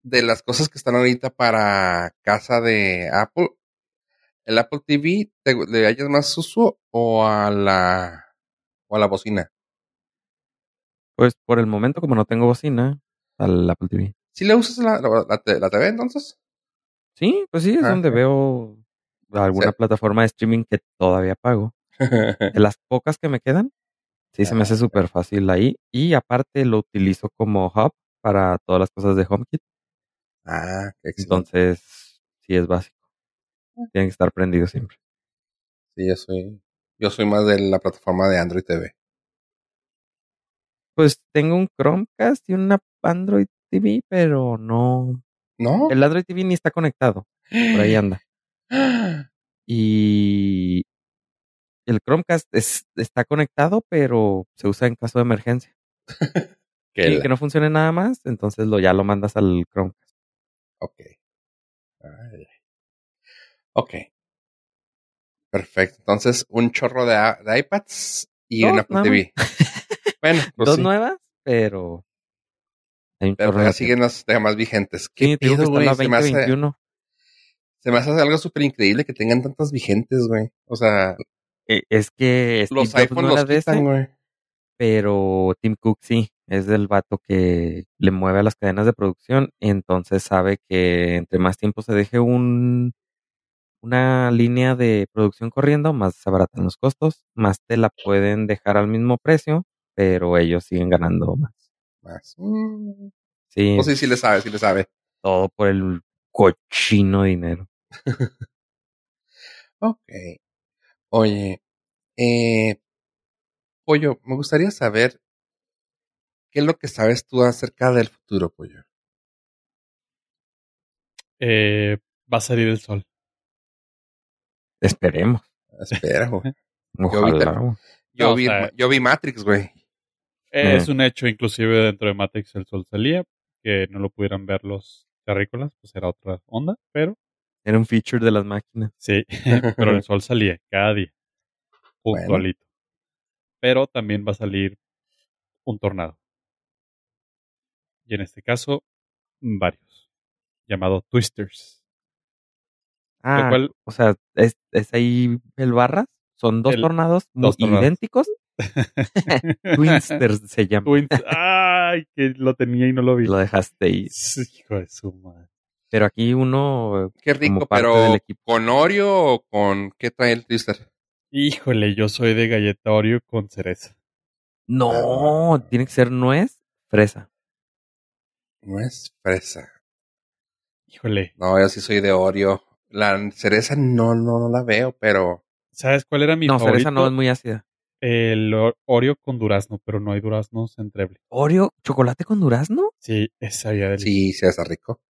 de las cosas que están ahorita para casa de Apple. ¿El Apple TV te, le hayas más uso o a la o a la bocina? Pues por el momento, como no tengo bocina, al Apple TV. ¿Sí le usas la, la, la te- la TV entonces? Sí, pues sí, es Ah, donde veo alguna Sí. plataforma de streaming que todavía pago. De <laughs> las pocas que me quedan, sí se me hace Ah, súper fácil ahí. Y aparte lo utilizo como hub para todas las cosas de HomeKit. ah, qué excelente. Entonces, sí es básico. Tienen que estar prendidos siempre. Sí, yo soy, yo soy más de la plataforma de Android TV. Pues tengo un Chromecast y una Android TV, pero no. ¿No? El Android TV ni está conectado. Por ahí anda. Y el Chromecast es- está conectado, pero se usa en caso de emergencia. <laughs> Que Y la- que no funcione nada más, entonces lo ya lo mandas al Chromecast. Ok. Ay. Ok. Perfecto. Entonces, un chorro de, de iPads y Dos, un Apple TV. Bueno, pues Dos sí. nuevas, pero Pero la siguen las más vigentes. ¿Qué Sí, está güey? Se me, hace, 2021. se me hace algo súper increíble que tengan tantas vigentes, güey. O sea, Eh, Es que Steve los Jobs iPhones no los quitan, güey. pero Tim Cook sí, es del vato que le mueve a las cadenas de producción, entonces sabe que entre más tiempo se deje un una línea de producción corriendo, más se abaratan los costos, más te la pueden dejar al mismo precio, pero ellos siguen ganando más. Más. Mm. Sí, Pues sí, sí le sabe, sí le sabe. todo por el cochino dinero. <laughs> Ok. Oye, eh, Pollo, me gustaría saber qué es lo que sabes tú acerca del futuro, Pollo. Eh, va a salir el sol. Esperemos. Espera, <laughs> güey. Yo vi. Yo, vi, yo vi Matrix, güey. Eh. Es un hecho, inclusive dentro de Matrix el sol salía, que no lo pudieran ver los terrícolas, pues era otra onda, pero Era un feature de las máquinas. sí, <laughs> pero el <laughs> sol salía cada día, Bueno. puntualito. Pero también va a salir un tornado. Y en este caso, varios, llamado Twisters. Ah, cual- o sea, ¿es, es ahí el Barras? son dos El- tornados muy dos tornados. idénticos. <laughs> Twinsters se llama. Ay, que lo tenía y no lo vi. Lo dejaste ahí. Hijo de su madre. Pero aquí uno Qué rico, como parte pero del equipo. ¿con Oreo o con qué trae el twister? Híjole, yo soy de galleta Oreo con cereza. No, tiene que ser nuez, fresa. No es fresa. Híjole, No, yo sí soy de Oreo. La cereza no, no, no la veo, pero ¿sabes cuál era mi no, favorito? cereza no es muy ácida. El Oreo con durazno, pero no hay duraznos entreble. Oreo, chocolate con durazno. Sí, esa había delicioso. sí, sí está rico.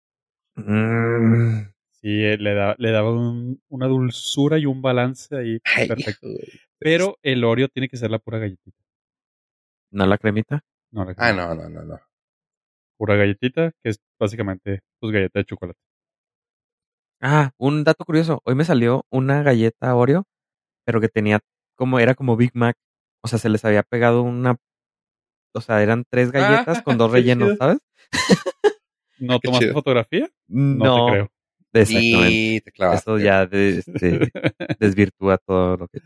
Mm, Sí, eh, le, da, le daba un- una dulzura y un balance ahí Ay, perfecto. Pero el Oreo tiene que ser la pura galletita. no la cremita. No, la Ah, no, no, no, no. pura galletita, que es básicamente pues galleta de chocolate. Ah, un dato curioso. Hoy me salió una galleta Oreo, pero que tenía como era como Big Mac. O sea, se les había pegado una. O sea, eran tres galletas con <laughs> dos rellenos, chido. ¿sabes? ¿No tomaste chido. fotografía? No, No, te creo. Exactamente. Y te. Eso ya de- este, <laughs> desvirtúa todo lo que.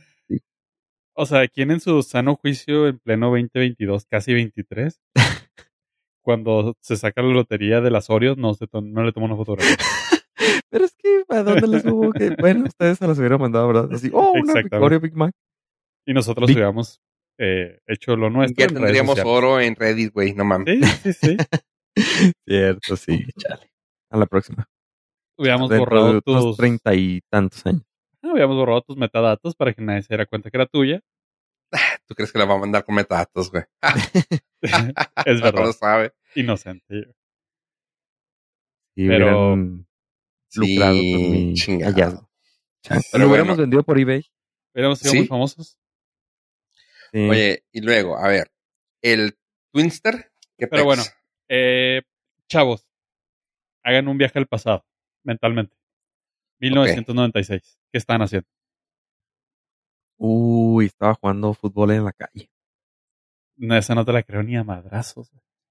O sea, ¿quién en su sano juicio en pleno 2022, casi 23, <laughs> cuando se saca la lotería de las Oreos, no, se to- no le toma una fotografía? Pero es que, ¿a dónde les hubo que.? Bueno, ustedes se los hubieran mandado, ¿verdad? Así, oh, una. Oreo Big Mac. Y nosotros Big- hubiéramos eh, hecho lo nuestro. Ya redes tendríamos oro en Reddit, güey, no mames. Sí, sí, sí. <laughs> Cierto, sí, chale. A la próxima. Hubiéramos Dentro borrado de tus. treinta y tantos años. Ah, hubiéramos borrado tus metadatos para que nadie se diera cuenta que era tuya. ¿Tú crees que la va a mandar con metadatos, güey? <laughs> <laughs> es No verdad. lo sabe. Inocente. Y Pero- lucrado con mi chingado. hallazgo. Pero lo hubiéramos bueno. vendido por eBay. Hubiéramos sido Sí. muy famosos. Sí. Oye, y luego, a ver, el Twinster, ¿qué Pero pex? bueno. Eh, chavos, hagan un viaje al pasado, mentalmente. 1996. ¿Qué están haciendo? Uy, estaba jugando fútbol en la calle. No, esa no te la creo ni a madrazos.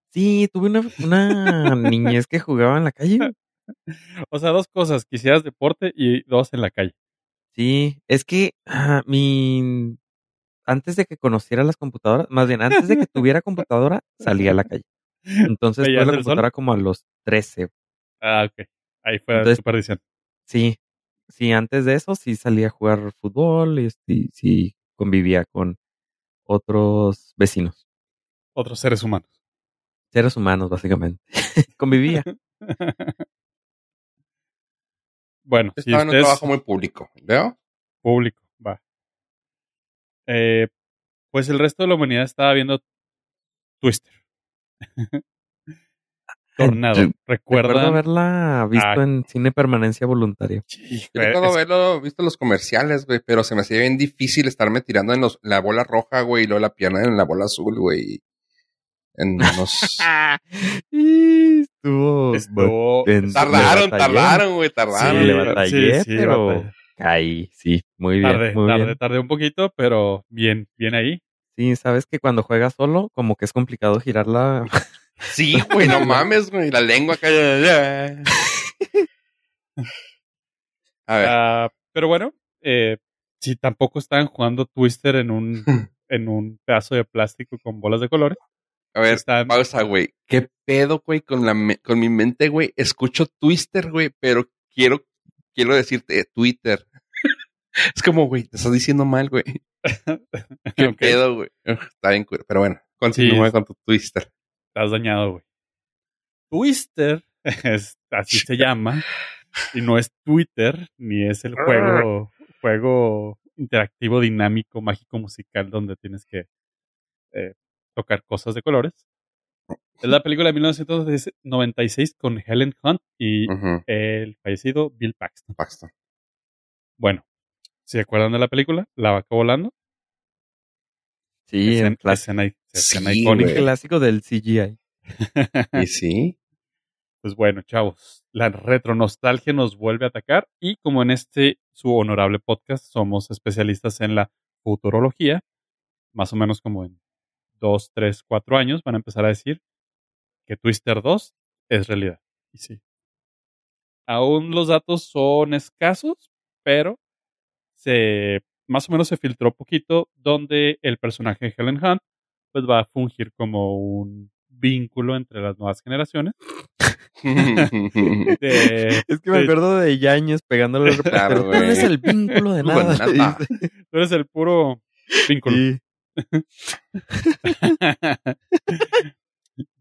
Sí, tuve una, una <laughs> niñez que jugaba en la calle. <laughs> O sea, dos cosas. Quisieras deporte y dos en la calle. Sí, es que ah, mi antes de que conociera las computadoras, más bien antes de que tuviera computadora, salía a la calle. Entonces ¿Veías tuve la sol? computadora como a los 13. Ah, ok. Ahí fue Entonces- perdición. Sí, sí, antes de eso sí salía a jugar fútbol y sí, sí convivía con otros vecinos, Otros seres humanos. seres humanos básicamente. <laughs> convivía. <laughs> Bueno, si Estaba en un trabajo muy público, ¿veo? público. Eh, pues el resto de la humanidad estaba viendo Twister. <laughs> Tornado. Yo Recuerdo haberla visto Ah. en cine permanencia voluntaria. Sí, Yo recuerdo es- haberlo visto en los comerciales, güey, pero se me hacía bien difícil estarme tirando en los, la bola roja, güey, y luego la pierna en la bola azul, güey. En unos... <laughs> Y estuvo, estuvo- en- tardaron, tardaron, güey, Sí, tardaron. le güey. batallé, sí, pero batallé. Caí, sí, muy bien, Tardé, muy tardé, bien. tardé un poquito, pero bien, bien ahí. Sí, sabes que cuando juegas solo, como que es complicado girarla. <laughs> Sí, <laughs> güey, no mames, güey, la lengua acá. <laughs> A ver, Ah, pero bueno, eh, si tampoco estaban jugando Twister en un, en un pedazo de plástico con bolas de colores, a ver, están- pausa, güey. ¿Qué pedo, güey, con la me- con mi mente, güey? Escucho Twister, güey, pero quiero quiero decirte Twitter. es como, güey, te estás diciendo mal, güey. <laughs> ¿Qué Ok, pedo, güey? Está bien, pero bueno, continúa Sí. con tu Twister. estás dañado, güey. Twister, <laughs> es, así se llama, y no es Twitter, ni es el juego, <laughs> juego interactivo, dinámico, mágico, musical, donde tienes que eh, tocar cosas de colores. Es la película de 1996 con Helen Hunt y el fallecido Bill Paxton. Paxton. Bueno, ¿se acuerdan de la película? La vaca volando. Sí, clásico, escena, escena Sí, icónica. clásico del CGI. ¿Y sí? <laughs> Pues bueno, chavos, la retronostalgia nos vuelve a atacar y como en este su honorable podcast somos especialistas en la futurología, más o menos como en dos, tres, cuatro años van a empezar a decir que Twister 2 es realidad. Y sí. Aún los datos son escasos, pero se más o menos se filtró poquito donde el personaje de Helen Hunt pues va a fungir como un vínculo entre las nuevas generaciones. <laughs> <laughs> De- Es que me de- acuerdo de Yañez pegándole <laughs> al Claro. Tú eres el vínculo de Bueno, nada. nada. Tú eres el puro vínculo. Sí. <laughs>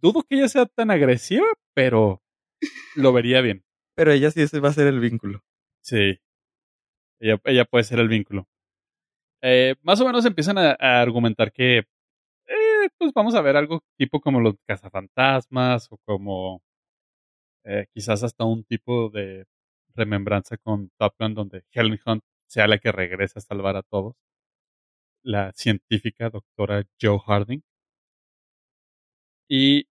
Dudo que ella sea tan agresiva, pero lo vería bien. Pero ella sí va a ser el vínculo. Sí. Ella, ella puede ser el vínculo. Eh, más o menos empiezan a, a argumentar que eh, pues vamos a ver algo tipo como los cazafantasmas o como eh, quizás hasta un tipo de remembranza con Top Gun donde Helen Hunt sea la que regresa a salvar a todos. La científica doctora Joe Harding. Y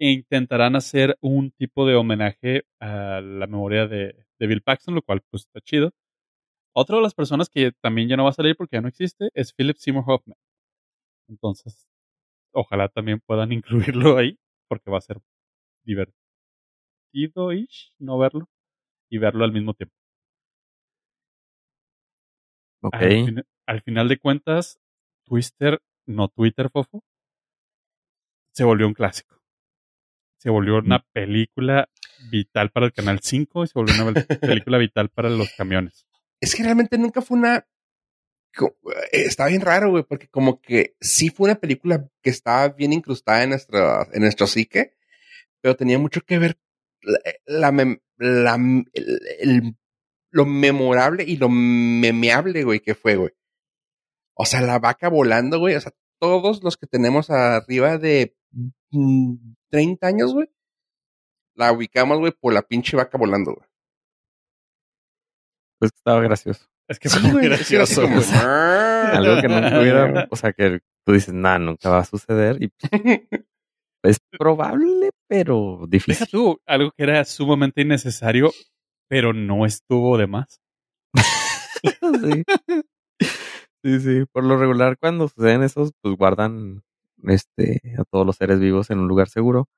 intentarán hacer un tipo de homenaje a la memoria de, de Bill Paxton, lo cual pues está chido. Otra de las personas que también ya no va a salir porque ya no existe es Philip Seymour Hoffman. Entonces, ojalá también puedan <laughs> incluirlo ahí, porque va a ser divertido-ish no verlo y verlo al mismo tiempo. Ok. Al, fin- al final de cuentas, Twister, no Twitter, Fofo, se volvió un clásico. Se volvió una película vital para el Canal 5 y se volvió una pel- película vital para los camiones. Es que realmente nunca fue una. eh, Estaba bien raro, güey, porque como que sí fue una película que estaba bien incrustada en nuestra, en nuestro psique, pero tenía mucho que ver la, la mem- la- el- el- lo memorable y lo memeable, güey, que fue, güey. O sea, la vaca volando, güey. O sea, todos los que tenemos arriba de mm, 30 años, güey, la ubicamos, güey, por la pinche vaca volando, güey. Pues estaba gracioso. Es que Sí, fue muy güey, es así gracioso. como. Algo que nunca hubiera, o sea, que tú dices, nah, nunca va a suceder. Y pues, es probable, pero Deja difícil. tú algo que era sumamente innecesario, pero no estuvo de más. <laughs> sí. Sí, sí. Por lo regular, cuando suceden esos, pues guardan este a todos los seres vivos en un lugar seguro.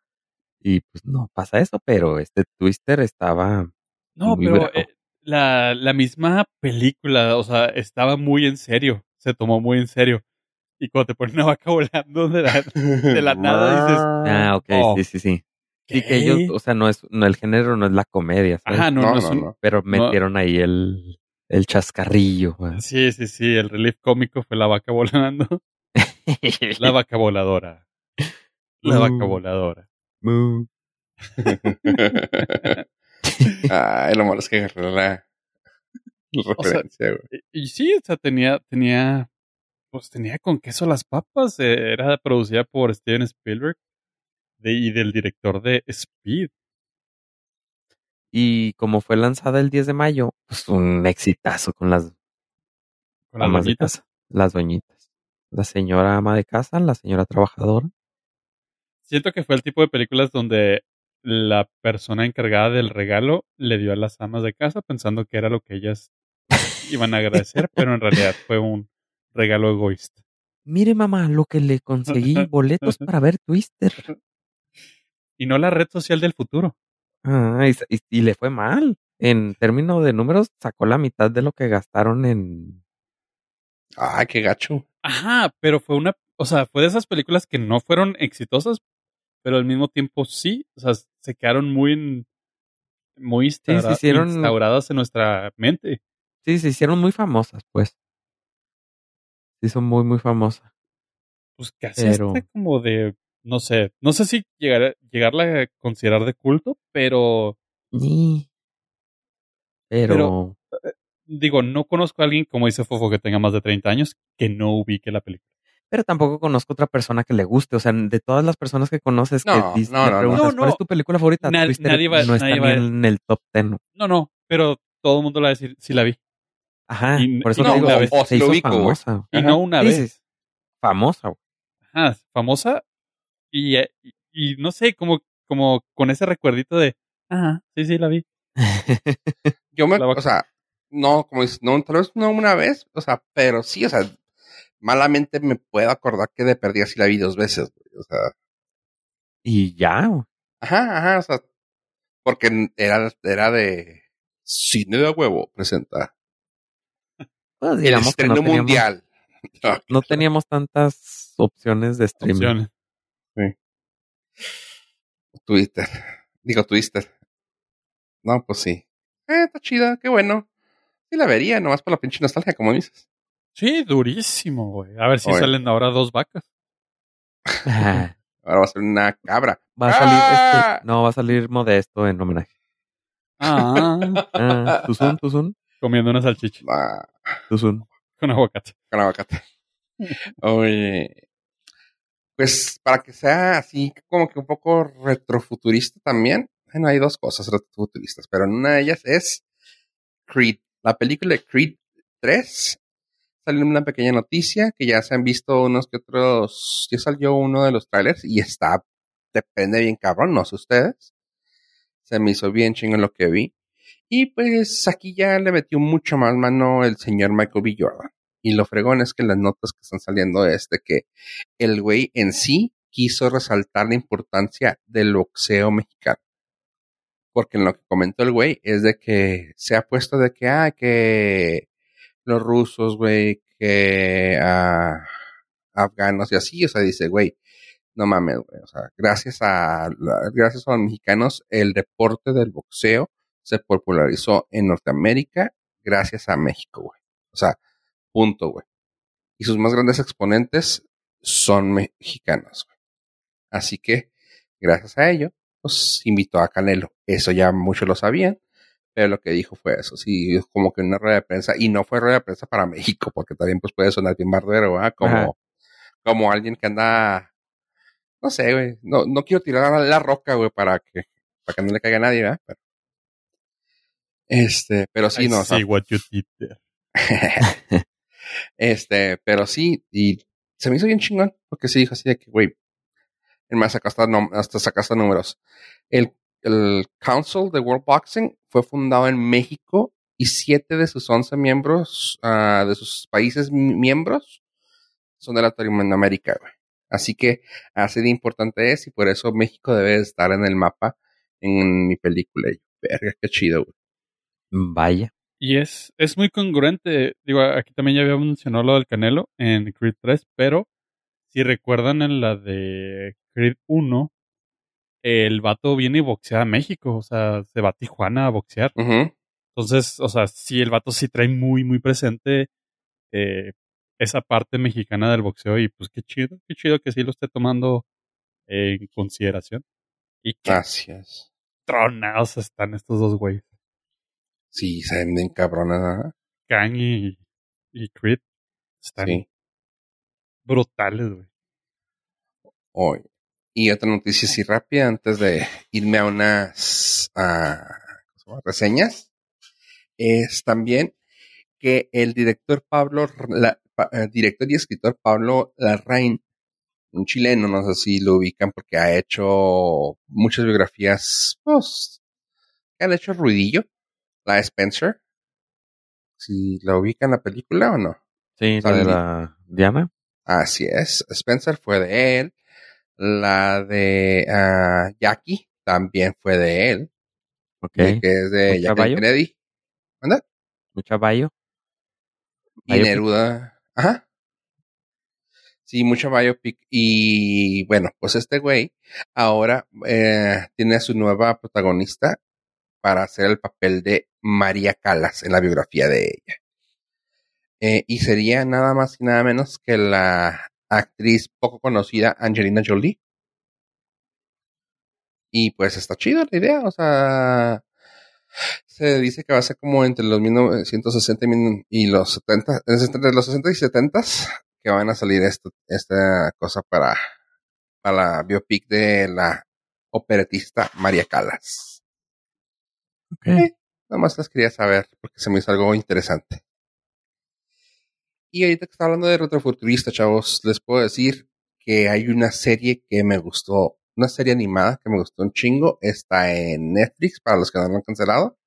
Y pues no pasa eso, pero este Twister estaba No, Muy pero eh, la, la misma película, o sea, estaba muy en serio. Se tomó muy en serio. Y cuando te ponen una vaca <laughs> volando de la, de la nada, dices, Ah, ok, Oh. sí, sí, sí. Sí, que ellos, ¿qué? o sea, no es, no, el género no es la comedia, ¿sabes? Ajá, no, No, no, es no, un- no. Pero metieron ahí el, el chascarrillo. güey. Sí, sí, sí, el relief cómico fue la vaca volando. <laughs> La vaca voladora. La vaca voladora. Mu. <laughs> Ay, lo malo es que agarré la, la O sea, referencia, güey. Y, y sí, o sea, tenía, tenía, pues tenía con queso las papas. eh, Era producida por Steven Spielberg de- y del director de Speed. Y como fue lanzada el 10 de mayo, pues un exitazo con las Con las doñitas. las doñitas. La señora ama de casa, la señora trabajadora. Siento que fue el tipo de películas donde la persona encargada del regalo le dio a las amas de casa pensando que era lo que ellas iban a agradecer, pero en realidad fue un regalo egoísta. Mire, mamá, lo que le conseguí boletos <laughs> para ver Twister. Y no la red social del futuro. Ah, y, y- y le fue mal. En términos de números, sacó la mitad de lo que gastaron en. Ay, qué gacho. Ajá, pero fue una, o sea, fue de esas películas que no fueron exitosas, pero al mismo tiempo sí, o sea, se quedaron muy en- muy se instaura- hicieron- instauradas en nuestra mente. Sí, se hicieron muy famosas, pues. Sí, son muy, muy famosas. Pues casi Pero- hasta como de, no sé, no sé si llegar, llegarla a considerar de culto, pero Ni. Pero, digo, no conozco a alguien, como dice Fofo, que tenga más de 30 años, que no ubique la película. pero tampoco conozco otra persona que le guste. O sea, de todas las personas que conoces No, que no, no, no. preguntas, No, ¿cuál no. es tu película favorita? Nad- Twister nadie va- no está nadie ni va a- en el top ten. No, no, pero todo el mundo le va a decir, sí la vi. Ajá, Y- por eso y te no digo, una se- vez. O se si lo hizo famosa. Y no una Sí, vez. sí, famosa, güey. Ajá, famosa y, eh, y, y no sé, como, como con ese recuerdito de, ajá, sí, sí, la vi. <laughs> Yo me, o sea, no, como dices, no, tal vez no una vez, o sea, pero sí, o sea, malamente me puedo acordar que de perdida sí la vi dos veces, güey, o sea, y ya, ajá, ajá, o sea, porque era, era de cine de huevo, presenta. Pues El digamos que estreno no teníamos, mundial. <laughs> no teníamos tantas opciones de streaming. Opciones. Twitter. Digo, Twister. No, pues sí. Eh, está chida, qué bueno. Sí la vería, nomás por la pinche nostalgia, como dices. Sí, durísimo, güey. A ver si Oye. salen ahora dos vacas. Ah, <laughs> Ahora va a ser una cabra. va a salir ¡Ah! este, no, va a salir modesto en homenaje. Ah, Ah, Tuzun, Tuzun, comiendo una salchicha Ah, Tuzun. con aguacate. con aguacate. <laughs> Oye. Pues para que sea así como que un poco retrofuturista también. Bueno, hay dos cosas retrofuturistas, pero una de ellas es Creed. La película de Creed 3 salió una pequeña noticia que ya se han visto unos que otros. Ya salió uno de los trailers y está. Depende bien cabrón, no sé ustedes. Se me hizo bien chingo lo que vi. Y pues aquí ya le metió mucho más mano el señor Michael B. Jordan. Y lo fregón es que las notas que están saliendo es de que el güey en sí quiso resaltar la importancia del boxeo mexicano. Porque en lo que comentó el güey es de que se ha puesto de que, ah, que los rusos, güey, que ah, afganos y así, o sea, dice, güey, no mames, güey, o sea, gracias a, gracias a los mexicanos, el deporte del boxeo se popularizó en Norteamérica gracias a México, güey. O sea, punto, güey. Y sus más grandes exponentes son mexicanos, güey. Así que, gracias a ello, pues invitó a Canelo. Eso ya muchos lo sabían, pero lo que dijo fue eso, sí, como que una rueda de prensa, y no fue rueda de prensa para México, porque también pues puede sonar bien bardero, ¿verdad? Como, Ajá. como alguien que anda, no sé, güey, no, no quiero tirar a la roca, güey, para que, para que no le caiga a nadie, ¿verdad? Pero, este, pero sí, I no, o sea, see what you did there. <laughs> este, pero sí, y se me hizo bien chingón, porque sí dijo así de que, güey, más saca hasta, nom- hasta saca hasta números. El, el Council de World Boxing fue fundado en México y siete de sus once miembros, ah, de sus países mi- miembros, son de Latinoamérica, güey. Así que así de importante es y por eso México debe de estar en el mapa en mi película. Verga, qué chido, güey. Vaya. Y es, es muy congruente. Digo, aquí también ya había mencionado lo del Canelo en Creed 3, pero si recuerdan en la de Creed 1, el vato viene y boxea a México. O sea, se va a Tijuana a boxear. Entonces, o sea, sí, el vato sí trae muy, muy presente eh, esa parte mexicana del boxeo. Y pues qué chido, qué chido que sí lo esté tomando en consideración. Y Gracias. tronados están estos dos güeyes. Sí, se ven bien cabronas. Kang y, y Creed están Sí. brutales, güey. hoy. Y otra noticia así rápida antes de irme a unas ah, ¿cómo se llama? reseñas es también que el director Pablo, la- pa- eh, director y escritor Pablo Larraín, un chileno, no sé si lo ubican porque ha hecho muchas biografías, pues, que han hecho ruidillo, la de Spencer, si la ubican la película o no. Sí, la de la Diana. Así es. Spencer fue de él. La de ah, Jackie también fue de él. Ok. que es de ¿Mucha Jackie? Kennedy. ¿Anda? Mucha Bayo. Y. Neruda. Ajá. Sí, mucha biopic. Y bueno, pues este güey ahora eh, tiene a su nueva protagonista para hacer el papel de María Calas en la biografía de ella. Eh, y sería nada más y nada menos que la actriz poco conocida Angelina Jolie. Y pues está chido la idea, o sea, se dice que va a ser como entre los 1960 y mil- y los 70, entre los 60 y 70 que van a salir esto, esta cosa para, para la biopic de la operetista María Calas. Ok. Nada más las quería saber porque se me hizo algo interesante. Y ahorita que está hablando de retrofuturista, chavos, les puedo decir que hay una serie que me gustó, una serie animada que me gustó un chingo. Está en Netflix para los que no lo han cancelado.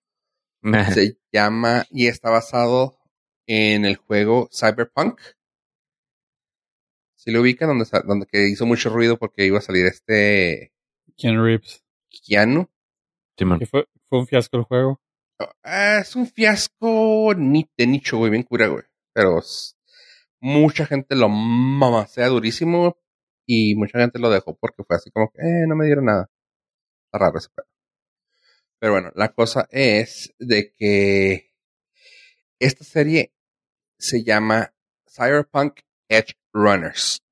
<laughs> Se llama y está basado en el juego Cyberpunk. Si lo ubican, donde, donde que hizo mucho ruido porque iba a salir este Ken Reeves. Keanu. Simón. Que fue, fue un fiasco el juego. Ah, es un fiasco ni de nicho, güey, bien cura, güey. pero mucha gente lo mamacea durísimo y mucha gente lo dejó porque fue así como que, eh, no me dieron nada. Está raro ese pedo. Pero bueno, la cosa es de que esta serie se llama Cyberpunk Edge Runners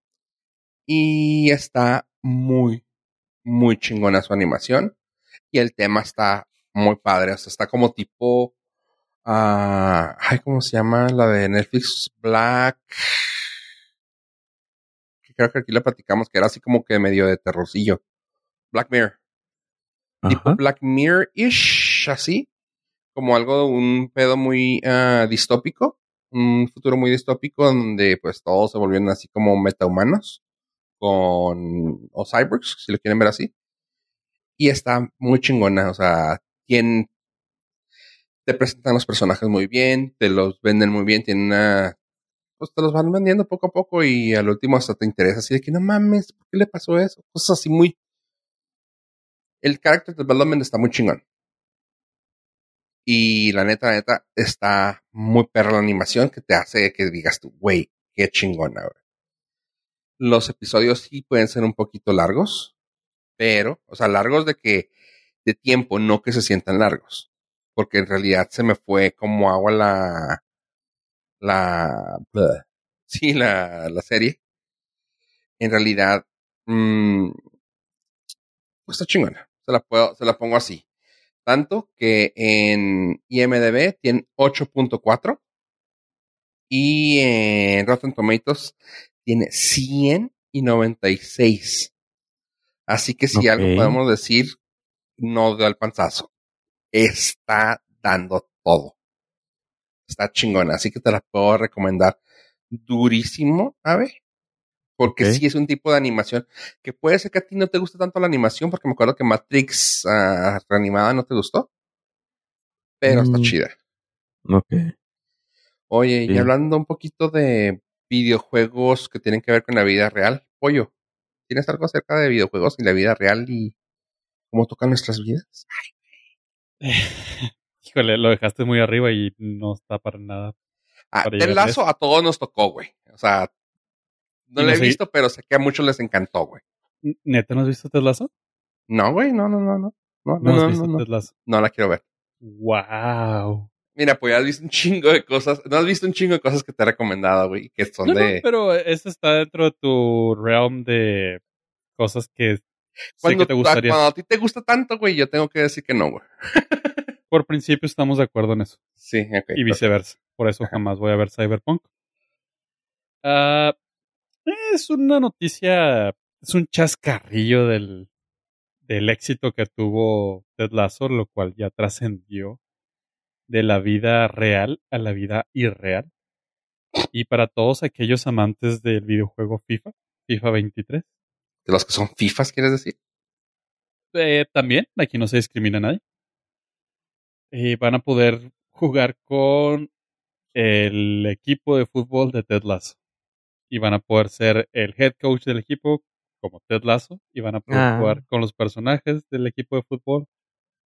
y está muy, muy chingona su animación y el tema está muy padre, o sea, está como tipo, ah, ay, ¿cómo se llama? La de Netflix Black. Creo que aquí la platicamos, que era así como que medio de terrorcillo. Black Mirror. Tipo. Black Mirror-ish, así. Como algo, un pedo muy ah, distópico. Un futuro muy distópico donde pues todos se volvieron así como metahumanos. Con, o cyborgs, si lo quieren ver así. Y está muy chingona, o sea, tienen, te presentan los personajes muy bien, te los venden muy bien, tienen una, pues te los van vendiendo poco a poco y al último hasta te interesa así de que no mames, ¿por qué le pasó eso? Cosas así muy, el character development está muy chingón. Y la neta, la neta, está muy perra la animación que te hace que digas tú, güey, qué chingona, güey. Los episodios sí pueden ser un poquito largos, pero, o sea, largos de que, de tiempo, no que se sientan largos. Porque en realidad se me fue como agua la, la, bleh, <laughs> sí, la, la serie. En realidad, mm, pues está chingona. Se la puedo, se la pongo así. Tanto que en IMDB tiene 8.4 y en Rotten Tomatoes tiene 100 y 96. Así que si algo podemos decir, no da el panzazo. Está dando todo. Está chingona, así que te la puedo recomendar durísimo, Ave. Porque sí es un tipo de animación que puede ser que a ti no te guste tanto la animación, porque me acuerdo que Matrix ah, reanimada no te gustó. Pero está Mm. chida. Ok. Oye, y hablando un poquito de videojuegos que tienen que ver con la vida real, Pollo, ¿tienes algo acerca de videojuegos y la vida real y cómo tocan nuestras vidas? <laughs> Híjole, lo dejaste muy arriba y no está para nada. Ah, Para a todos nos tocó, güey. O sea, no lo no he visto, pero sé que a muchos les encantó, güey. ¿Neta no has visto Ted Lasso? No, güey, no, no, no, no. No, No, no, has no, visto no, no. Ted. No la quiero ver. Wow. Mira, pues ya has visto un chingo de cosas. No has visto un chingo de cosas que te he recomendado, güey, que son No, no, de. pero eso está dentro de tu realm de cosas que cuando, te gustaría. cuando a ti te gusta tanto, güey, yo tengo que decir que no, güey. <laughs> Por principio estamos de acuerdo en eso. Sí, ok. y viceversa. Por eso jamás voy a ver Cyberpunk. Ah, es una noticia, es un chascarrillo del, del éxito que tuvo Ted Lasso, lo cual ya trascendió de la vida real a la vida irreal. Y para todos aquellos amantes del videojuego FIFA, FIFA 23, De los que son FIFAs, ¿quieres decir? eh, también, aquí no se discrimina a nadie. Eh, van a poder jugar con el equipo de fútbol de Ted Lasso. Y van a poder ser el head coach del equipo como Ted Lasso. Y van a poder Ah. jugar con los personajes del equipo de fútbol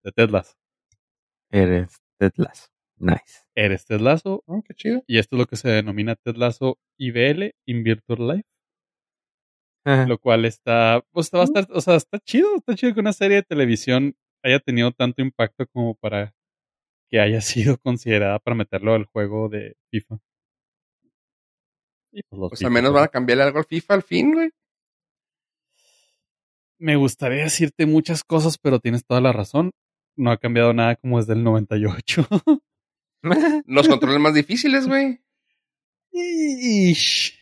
de Ted Lasso. Eres Ted Lasso. Nice. Eres Ted Lasso. Oh, qué chido. Y esto es lo que se denomina Ted Lasso IBL, In Virtual Life. Ajá. Lo cual está, pues va a estar, o sea, está chido, está chido que una serie de televisión haya tenido tanto impacto como para que haya <laughs> sido considerada para meterlo al juego de FIFA. Y pues Pues al menos van a cambiarle algo al FIFA al fin, güey. Me gustaría decirte muchas cosas, pero tienes toda la razón. No ha cambiado nada como desde el 98. <laughs> Los controles más difíciles, güey. <laughs>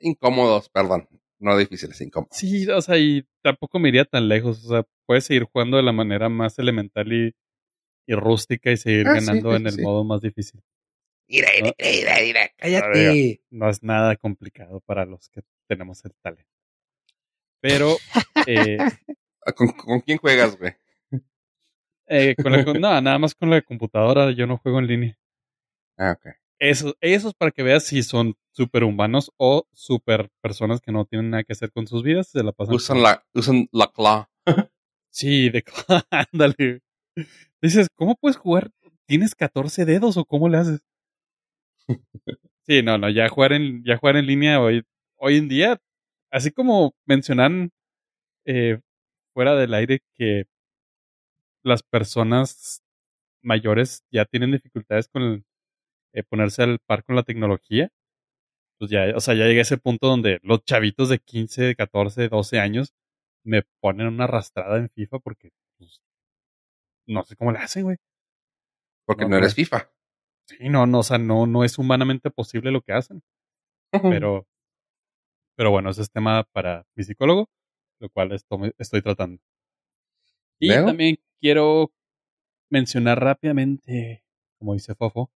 Incómodos, perdón. No difíciles, incómodos. Sí, o sea, y tampoco me iría tan lejos. O sea, puedes seguir jugando de la manera más elemental y, y rústica y seguir Ah, ganando sí, en el sí. modo más difícil. Mira, mira, mira, cállate. No es nada complicado para los que tenemos el talento. Pero eh, <laughs> ¿Con, con quién juegas, güey? eh, con la, <laughs> no, nada más con la computadora yo no juego en línea. Ah, ok. Eso, eso es para que veas si son superhumanos o super personas que no tienen nada que hacer con sus vidas. Se la pasan. Usan la, usan la claw. <laughs> Sí, de <laughs> ándale. Dices, ¿cómo puedes jugar? ¿Tienes 14 dedos o cómo le haces? <laughs> Sí, no, no, ya jugar en, ya jugar en línea hoy, hoy en día, así como mencionan eh, fuera del aire que las personas mayores ya tienen dificultades con eh, ponerse al par con la tecnología, pues ya, o sea, ya llegué a ese punto donde los chavitos de 15, 14, 12 años me ponen una arrastrada en FIFA porque, pues, no sé cómo le hacen, güey. Porque No, no, eres. FIFA. Sí, no, no, o sea, no, no es humanamente posible lo que hacen. Pero, pero bueno, ese es tema para mi psicólogo, lo cual esto me- estoy tratando. Y también quiero mencionar rápidamente, como dice Fofo,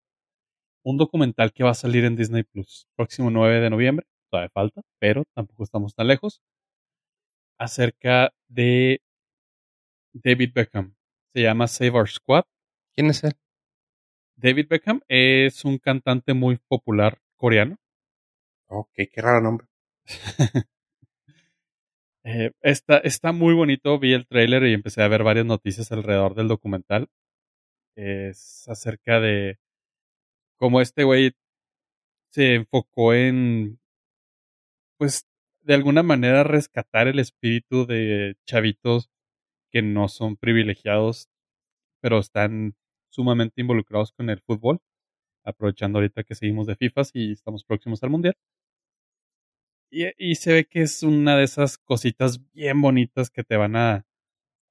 un documental que va a salir en Disney Plus próximo 9 de noviembre, todavía falta, pero tampoco estamos tan lejos, acerca de David Beckham. Se llama Save Our Squad. ¿Quién es él? David Beckham es un cantante muy popular coreano. Ok, qué raro nombre. <laughs> Eh, está, está muy bonito. Vi el tráiler y empecé a ver varias noticias alrededor del documental. Es acerca de cómo este güey se enfocó en, pues, de alguna manera rescatar el espíritu de chavitos que no son privilegiados, pero están sumamente involucrados con el fútbol. Aprovechando ahorita que seguimos de FIFA y estamos próximos al mundial. Y, y se ve que es una de esas cositas bien bonitas que te van a,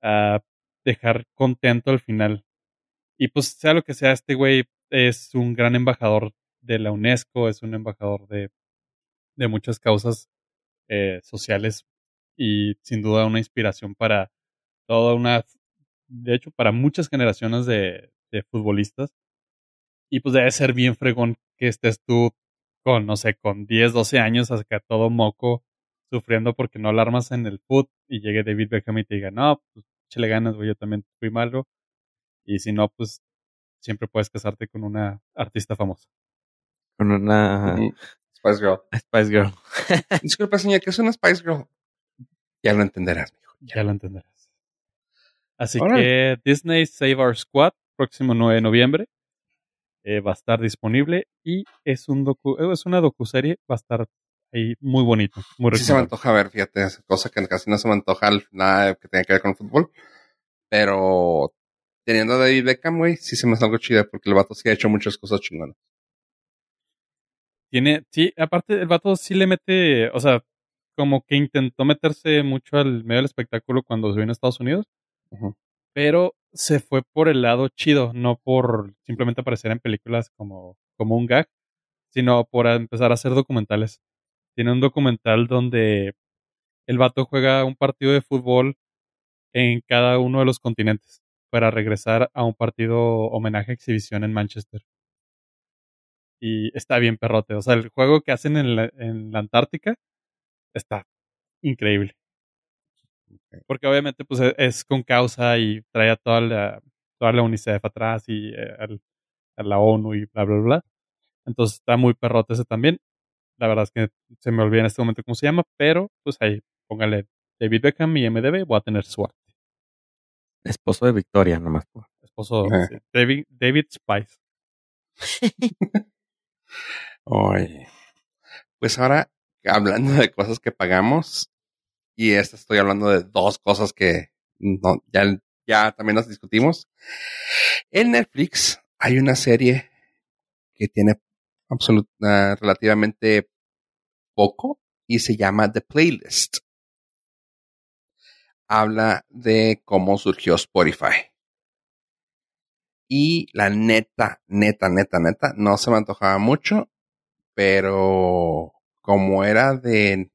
a dejar contento al final. Y pues sea lo que sea, este güey es un gran embajador de la UNESCO, es un embajador de, de muchas causas eh, sociales y sin duda una inspiración para toda una, de hecho, para muchas generaciones de, de futbolistas. Y pues debe ser bien fregón que estés tú con, no sé, con 10, 12 años, acá todo moco, sufriendo porque no alarmas en el foot y llegue David Beckham y te diga, no, pues échale ganas, güey, yo también fui malo. Y si no, pues siempre puedes casarte con una artista famosa. Con una. Spice Girl. Spice Girl. <laughs> Disculpa, señor, ¿qué es una Spice Girl? Ya lo entenderás, mijo. Ya lo entenderás. Así que Disney Save Our Squad, próximo 9 de noviembre, eh, va a estar disponible y es un docu, eh, es una docuserie, va a estar ahí muy bonito, muy Sí se me antoja ver, fíjate, cosa que casi no se me antoja al- nada que tenga que ver con fútbol. Pero teniendo a David Beckham, güey, sí se me hace algo chido porque el vato sí ha hecho muchas cosas chingonas. Tiene, sí, aparte el vato sí le mete, o sea, como que intentó meterse mucho al medio del espectáculo cuando se vino a Estados Unidos, pero se fue por el lado chido, no por simplemente aparecer en películas como, como un gag, sino por empezar a hacer documentales. Tiene un documental donde el vato juega un partido de fútbol en cada uno de los continentes para regresar a un partido homenaje exhibición en Manchester. Y está bien perrote. O sea, el juego que hacen en la, en la Antártica está increíble. Porque obviamente pues es, es con causa y trae a toda la, toda la UNICEF atrás y eh, al- a la ONU y bla, bla, bla. Entonces está muy perrote ese también. La verdad es que se me olvida en este momento cómo se llama, pero pues ahí póngale David Beckham y MDB, voy a tener suerte. Esposo de Victoria, nomás. Esposo sí, David, David Spice. Oye. Pues ahora, hablando de cosas que pagamos, y esta estoy hablando de dos cosas que no, ya, ya también las discutimos. En Netflix hay una serie que tiene absolut- relativamente poco y se llama The Playlist. Habla de cómo surgió Spotify. Y la neta, neta, neta, neta, no se me antojaba mucho, pero como era de,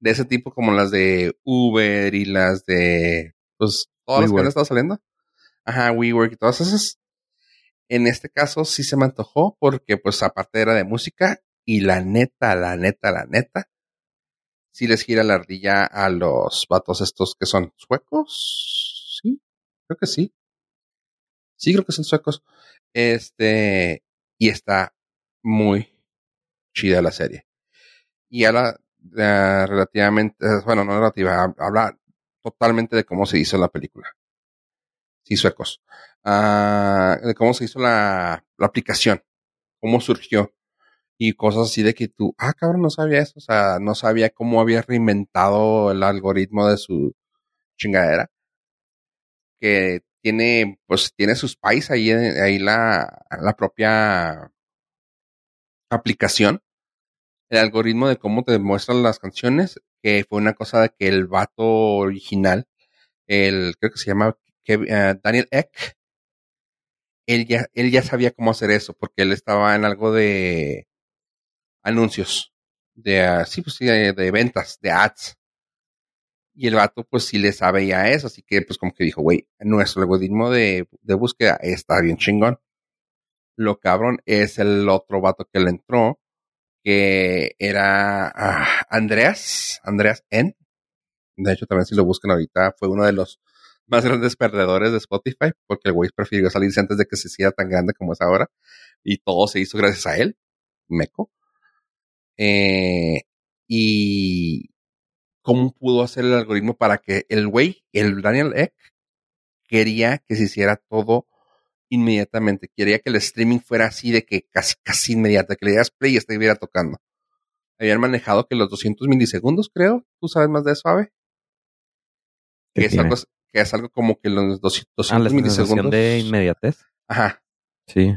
de ese tipo como las de Uber y las de, pues, todas las que han estado saliendo. Ajá, WeWork y todas esas. En este caso sí se me antojó porque pues aparte era de música y la neta, la neta, la neta, sí les gira la ardilla a los vatos estos que son suecos. Sí, creo que sí. Sí, creo que son suecos. Este, y está muy chida la serie. Y habla eh, relativamente, eh, bueno, no relativa, hab- habla totalmente de cómo se hizo la película. Sí, suecos. Ah, de cómo se hizo la, la aplicación, cómo surgió. Y cosas así de que tú, ah, cabrón, no sabía eso, o sea, no sabía cómo había reinventado el algoritmo de su chingadera, que tiene, pues tiene sus pais ahí, ahí la, la propia aplicación, el algoritmo de cómo te muestran las canciones, que fue una cosa de que el vato original, el, creo que se llama eh, Daniel Eck, él ya, él ya sabía cómo hacer eso, porque él estaba en algo de anuncios, de, ah, sí, pues de, de ventas, de ads. Y el vato, pues sí le sabe eso, así que pues como que dijo, güey, nuestro algoritmo de, de búsqueda está bien chingón. Lo cabrón es el otro vato que le entró, que era ah, Andreas, Andreas N. De hecho, también si lo buscan ahorita, fue uno de los más grandes perdedores de Spotify, porque el güey prefirió salirse antes de que se hiciera tan grande como es ahora. Y todo se hizo gracias a él, Meco. Eh, y cómo pudo hacer el algoritmo para que el güey, el Daniel Eck, quería que se hiciera todo inmediatamente. Quería que el streaming fuera así de que casi, casi inmediata, que le dieras play y estuviera tocando. Habían manejado que los 200 milisegundos, creo. ¿Tú sabes más de eso, Ave? Que es, algo, que es algo como que los 200 Ah, la milisegundos. de inmediatez. Ajá. Sí.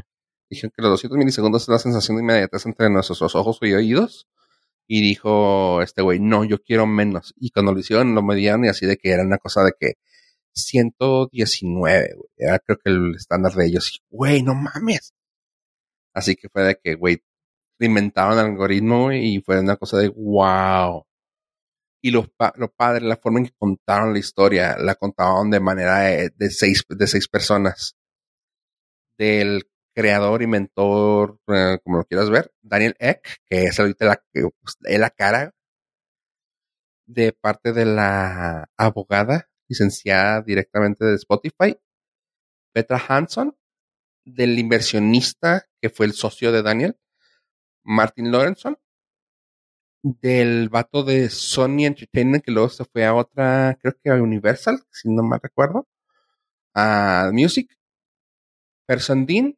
Dijeron que los 200 milisegundos es la sensación de inmediatez entre nuestros ojos y oídos. Y dijo este güey, no, yo quiero menos. Y cuando lo hicieron, lo medían y así de que era una cosa de que 119, güey. Era creo que el estándar de ellos. Y, güey, no mames. Así que fue de que, güey, inventaron el algoritmo y fue una cosa de wow. Y lo, pa- lo padre, la forma en que contaron la historia, la contaron de manera de, de seis, de seis personas. Del creador y mentor, eh, como lo quieras ver, Daniel Eck, que es ahorita la, que, pues, es la cara de parte de la abogada licenciada directamente de Spotify, Petra Hanson, del inversionista que fue el socio de Daniel, Martin Lorenson, del vato de Sony Entertainment que luego se fue a otra, creo que a Universal, si no mal recuerdo, a Music, Person Dean,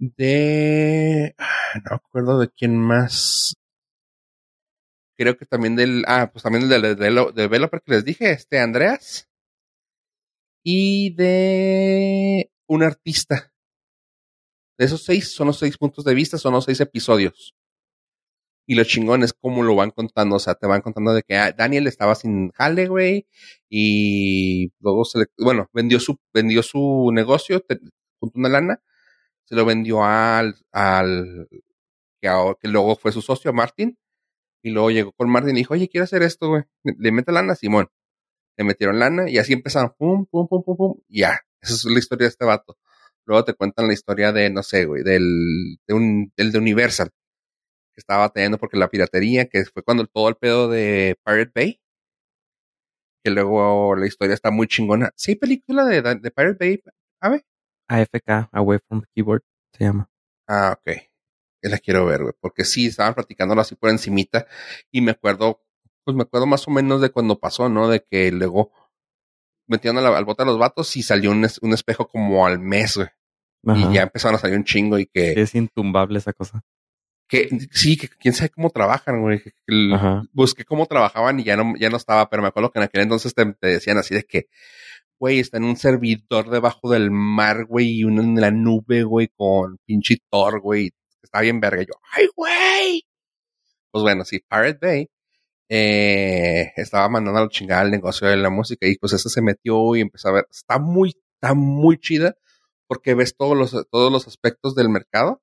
de, ah, no acuerdo de quién más, creo que también del, ah, pues también del, del, developer que les dije, este Andreas, y de un artista. De esos seis son los seis puntos de vista, son los seis episodios. Y lo chingón es cómo lo van contando. O sea, te van contando de que ah, Daniel estaba sin jale. Y luego bueno, vendió su, vendió su negocio, te, juntó una lana, se lo vendió al, al, que, luego fue su socio, Martin. Y luego llegó con Martin y dijo, oye, quiero hacer esto, güey. Le mete lana, Simón. Le metieron lana y así empezaron, pum, pum, pum, pum, pum. Ya, esa es la historia de este vato. Luego te cuentan la historia de, no sé, güey, del, de un, del de Universal, que estaba batallando porque la piratería, que fue cuando todo el pedo de Pirate Bay, que luego la historia está muy chingona. Sí, película de, de Pirate Bay, a ver. AFK, Away from Keyboard, se llama. Ah, ok. Yo la quiero ver, güey, porque sí, estaban platicándolo así por encimita y me acuerdo, pues me acuerdo más o menos de cuando pasó, ¿no? De que luego metieron al, al bote a los vatos y salió un, es- un espejo como al mes, güey. Y ya empezaron a salir un chingo y que, Es intumbable esa cosa. que sí, que quién sabe cómo trabajan, güey. que- que busqué cómo trabajaban y ya no, ya no estaba, pero me acuerdo que en aquel entonces te, te decían así de que, güey, está en un servidor debajo del mar, güey, y uno en la nube, güey, con pinche Thor, güey. Está bien verga. Yo, ¡ay, güey! Pues bueno, sí, Pirate Bay eh, estaba mandando a la chingada el negocio de la música y pues ese se metió y empezó a ver. Está muy, está muy chida porque ves todos los, todos los aspectos del mercado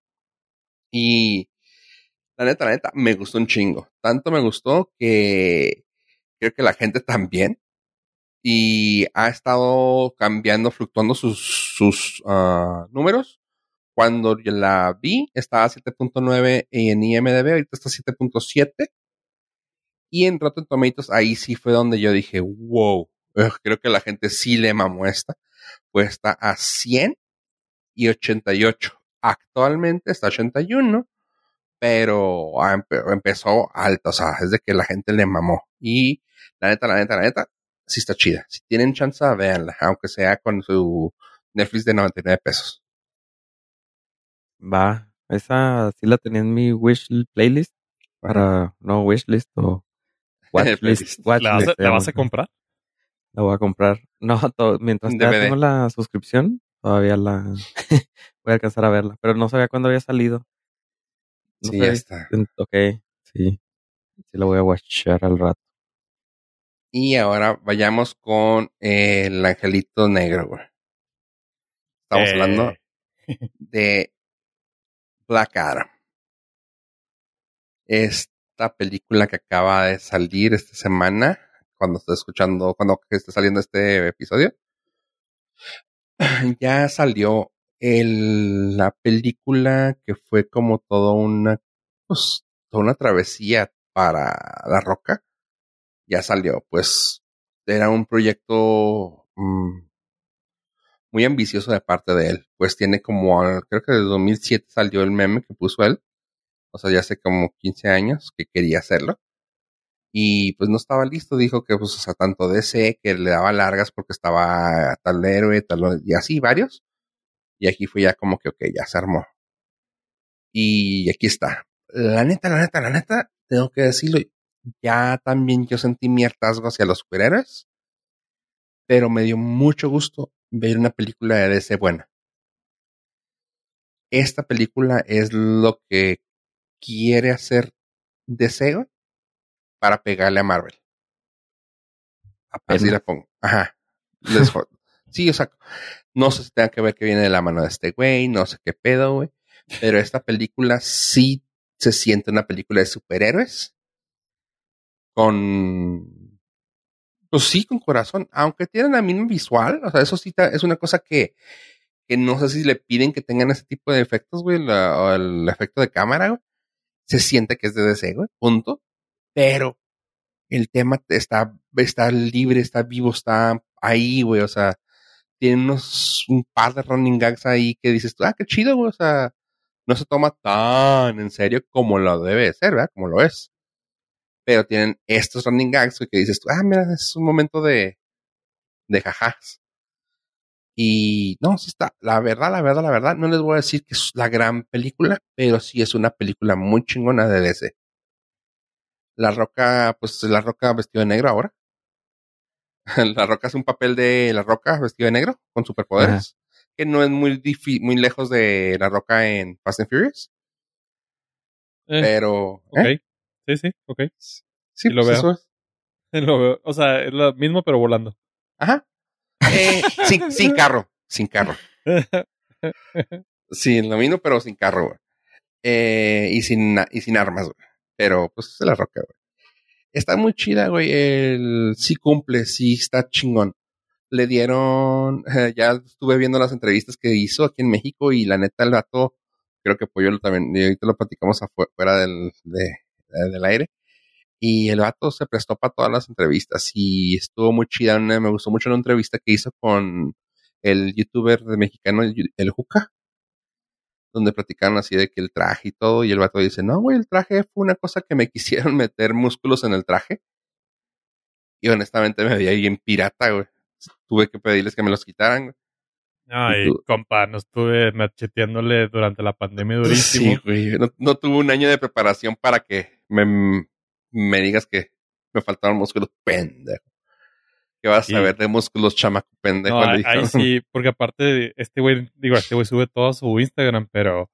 y la neta, la neta, me gustó un chingo. Tanto me gustó que creo que la gente también. Y ha estado cambiando, fluctuando sus, sus ah, números. Cuando la vi, estaba a 7.9 en IMDB, ahorita está a 7.7. Y en Rotten Tomatoes, ahí sí fue donde yo dije, wow, creo que la gente sí le mamó esta. Pues está a 100 y 88. Actualmente está a 81 pero empe- empezó alto, o sea, es de que la gente le mamó. Y la neta, la neta, la neta, sí está chida. Si tienen chance, véanla, aunque sea con su Netflix de 99 pesos. Va. Esa sí la tenía en mi wish playlist. Para, no, wishlist o <laughs> watchlist. ¿La, vas, watchlist, a- la vas a comprar? La voy a comprar. No, mientras ya tengo la suscripción, todavía la <laughs> voy a alcanzar a verla. Pero no sabía cuándo había salido. No Sí, sé. ya está. Ok, sí. Sí la voy a watchar al rato. Y ahora vayamos con el angelito negro, güey. Estamos Eh, hablando <laughs> de Black Adam. Esta película que acaba de salir esta semana, cuando estoy escuchando, cuando esté saliendo este episodio, ya salió el, la película que fue como toda una, pues, toda una travesía para La Roca. Ya salió, pues, era un proyecto mm, muy ambicioso de parte de él. Pues tiene como, creo que desde 2007 salió el meme que puso él. O sea, ya hace como 15 años que quería hacerlo. Y pues no estaba listo. Dijo que, pues, o sea, tanto DC que le daba largas porque estaba tal héroe, tal, y así varios. Y aquí fue ya como que, ok, ya se armó. Y aquí está. La neta, la neta, la neta, tengo que decirlo. Ya también yo sentí mi hartazgo hacia los superhéroes. Pero me dio mucho gusto ver una película de DC buena. Esta película es lo que quiere hacer DC para pegarle a Marvel. Así la pongo. Ajá. Les <laughs> sí, o sea, no sé si tenga que ver que viene de la mano de este güey, no sé qué pedo, güey. Pero esta película sí se siente una película de superhéroes. Con. Pues sí, con corazón. Aunque tienen la misma visual. O sea, eso sí es una cosa que, que no sé si le piden que tengan ese tipo de efectos, güey. o el efecto de cámara, güey. Se siente que es de DC, güey. Punto. Pero el tema está, está libre, está vivo, está ahí, güey. O sea, tiene unos, un par de running gags ahí que dices tú, ah, qué chido, güey. O sea, no se toma tan en serio como lo debe de ser, ¿verdad? Como lo es. Pero tienen estos running gags que dices tú, ah, mira, es un momento de, de jajás. Y no, sí está, la verdad, la verdad, la verdad, no les voy a decir que es la gran película, pero sí es una película muy chingona de DC. La Roca, pues La Roca vestido de negro ahora. <laughs> La Roca hace un papel de La Roca vestido de negro con superpoderes, que no es muy muy lejos de La Roca en Fast and Furious, Eh, pero. ¿eh? Sí, sí, ok. sí, lo pues veo. eso es. <laughs> Lo veo. O sea, es lo mismo, pero volando. Ajá. Eh, <laughs> sin, sin carro, sin carro. <laughs> Sí, lo mismo, pero sin carro, güey. Eh, y sin, y sin armas, güey. Pero, pues, es la roca, güey. Está muy chida, güey. El, sí cumple, sí está chingón. Le dieron, eh, ya estuve viendo las entrevistas que hizo aquí en México y la neta el vato, creo que Pollo lo también, y ahorita lo platicamos afuera, fuera del, de, de- del aire. Y el vato se prestó para todas las entrevistas y estuvo muy chida. Una- me gustó mucho una entrevista que hizo con el youtuber de mexicano, el, el Juca, donde platicaron así de que el traje y todo. Y el vato dice: No, güey, el traje fue una cosa que me <laughs> quisieron meter músculos en el traje. Y honestamente me veía bien pirata, güey. Tuve que pedirles que me los quitaran, güey. Ay, compa, no estuve macheteándole durante la pandemia <laughs> durísimo. Sí, güey. No, no tuve un año de preparación para que me, me digas que me faltaron músculos, pendejo. ¿Qué vas Sí. a ver de músculos, chamaco, pendejo? No, ahí, sí, porque aparte, este güey, digo, este güey sube todo su Instagram, pero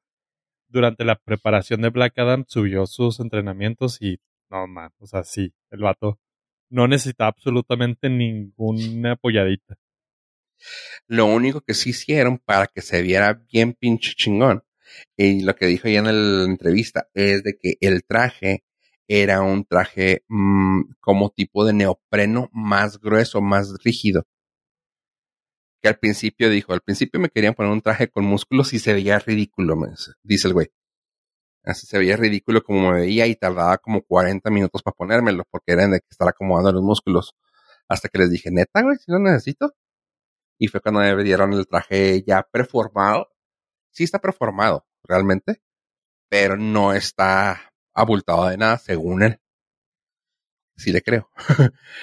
durante la preparación de Black Adam subió sus entrenamientos y no, man, o sea, sí, el vato no necesita absolutamente ninguna apoyadita. Lo único que sí hicieron para que se viera bien pinche chingón, y lo que dijo ya en la entrevista, es de que el traje era un traje mm, como tipo de neopreno más grueso, más rígido. Que al principio dijo, al principio me querían poner un traje con músculos y se veía ridículo, dice- el güey. Así se veía ridículo como me veía y tardaba como 40 minutos para ponérmelo, porque eran de que estar acomodando los músculos. Hasta que les dije, neta, güey, si lo necesito. Y fue cuando me dieron el traje ya preformado. Sí está preformado, realmente, pero no está abultado de nada, según él. Sí le creo.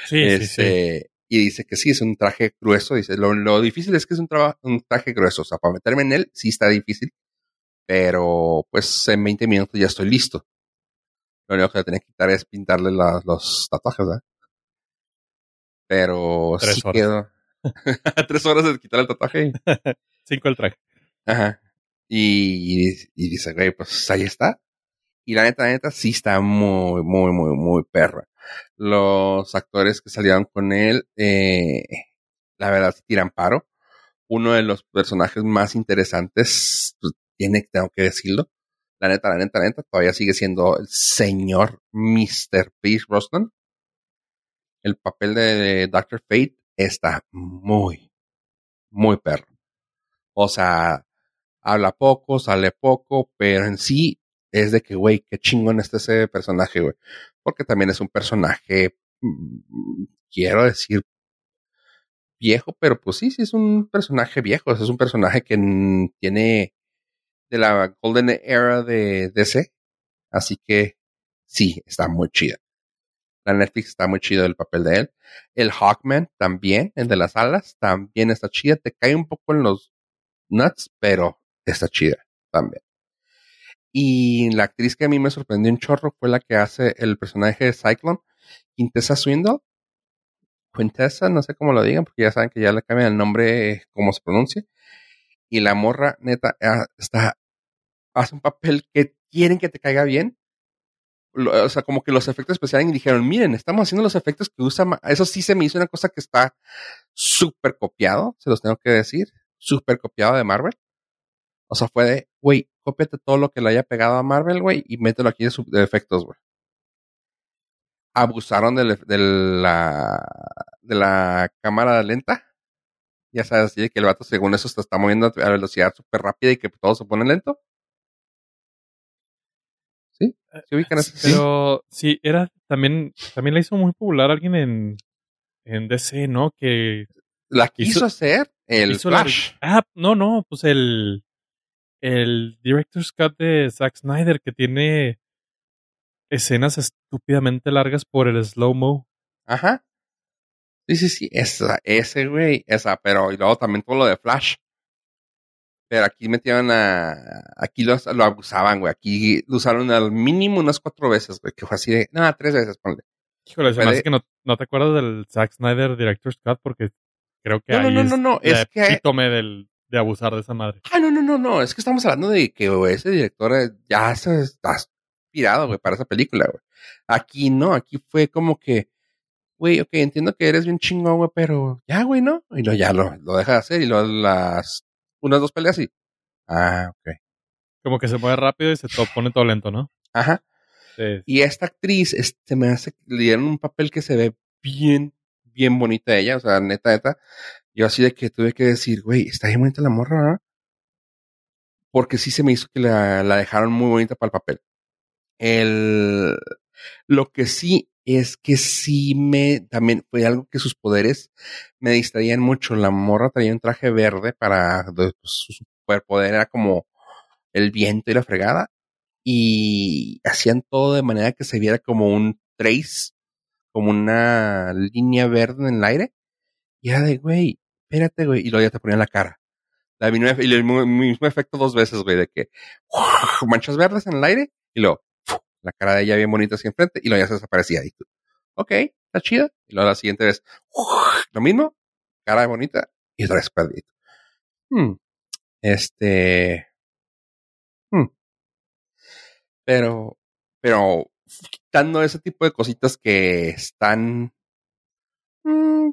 Sí, <laughs> sí, sí. Este, Y dice que sí, es un traje grueso. Dice, lo, lo difícil es que es un, traba- un traje grueso. O sea, para meterme en él, sí está difícil. Pero pues en 20 minutos ya estoy listo. Lo único que tenía que quitar es pintarle la- los tatuajes, ¿verdad? Pero Tres sí horas. quedó. <laughs> Tres horas de quitar el tatuaje. y- <laughs> Cinco el traje. Ajá. Y, y dice, güey, pues ahí está. Y la neta, la neta, sí está muy, muy, muy, muy perra. Los actores que salieron con él, eh, la verdad, tiran paro. Uno de los personajes más interesantes, pues, tiene, tengo que decirlo. La neta, la neta, la neta, todavía sigue siendo el señor Mr. Pierce Brosnan. El papel de Dr. Fate está muy, muy perro. O sea, habla poco, sale poco, pero en sí es de que, güey, qué chingón está ese personaje, güey. Porque también es un personaje, mm, quiero decir, viejo, pero pues sí, sí es un personaje viejo. Es un personaje que tiene de la Golden Era de DC. Así que sí, está muy chida. La Netflix está muy chido el papel de él. El Hawkman también, el de las alas, también está chida. Te cae un poco en los nuts, pero está chida también. Y la actriz que a mí me sorprendió un chorro fue la que hace el personaje de Cyclone, Quintessa Swindle. Quintessa, no sé cómo lo digan, porque ya saben que ya le cambian el nombre, como se pronuncia. Y la morra, neta, ah, está, hace un papel que quieren que te caiga bien. O sea, como que los efectos especiales y dijeron, miren, estamos haciendo los efectos que usa, Ma-". eso sí se me hizo una cosa que está súper copiado, se los tengo que decir, súper copiado de Marvel. O sea, fue de, güey, cópiate todo lo que le haya pegado a Marvel, güey, y mételo aquí de, de efectos, güey. Abusaron de, de la, de la cámara lenta. Ya sabes, así de que el vato, según eso, se está moviendo a velocidad súper rápida y que todo se pone lento. ¿Sí? ¿Se ubican eso? Sí. Pero sí, era también, también la hizo muy popular alguien en, en DC, ¿no? Que La quiso hizo- hacer el hizo la- Flash. ah, no, no, pues el, el Director's Cut de Zack Snyder que tiene escenas estúpidamente largas por el slow-mo. Ajá. Sí, sí, sí. Esa, ese, güey. Esa, pero y luego también todo lo de Flash. Pero aquí metieron a. Aquí los, lo abusaban, güey. Aquí lo usaron al mínimo unas cuatro veces, güey. Que fue así de. No, tres veces, ponle. Híjole, se me hace que no, no te acuerdas del Zack Snyder Director's Cut porque creo que No, no, ahí no, es no, no, la es que- epítome del, de abusar de esa madre. Ah, no, no, no, no. Es que estamos hablando de que ese director eh, ya se está inspirado, güey, para esa película, güey. Aquí no, aquí fue como que, güey, ok, entiendo que eres bien chingón, güey, pero ya, güey, ¿no? Y lo, ya lo, lo deja de hacer y luego las, unas dos peleas y, ah, ok. Como que se mueve rápido y se to- pone todo lento, ¿no? Ajá. Sí. Y esta actriz, este, me hace, le dieron un papel que se ve bien, bien bonita ella, o sea, neta, neta. Yo así de que tuve que decir, güey, está bien bonita la morra, ¿verdad? Porque sí se me hizo que la, la dejaron muy bonita para el papel. El, lo que sí es que sí me, también fue algo que sus poderes me distraían mucho. La morra traía un traje verde para, pues, su superpoder era como el viento y la fregada y hacían todo de manera que se viera como un trace, como una línea verde en el aire. Y era de, güey, espérate, güey. Y luego ya te ponían la cara. La misma, y el mismo, efecto dos veces, güey, de que <laughs> manchas verdes en el aire y luego <laughs> la cara de ella bien bonita hacia enfrente y luego ya se desaparecía. Y tú, ok, está chida. Y luego la siguiente vez, <laughs> lo mismo, cara bonita y otra vez perdido. Hmm. Este. Hmm. Pero, pero quitando ese tipo de cositas que están, mm,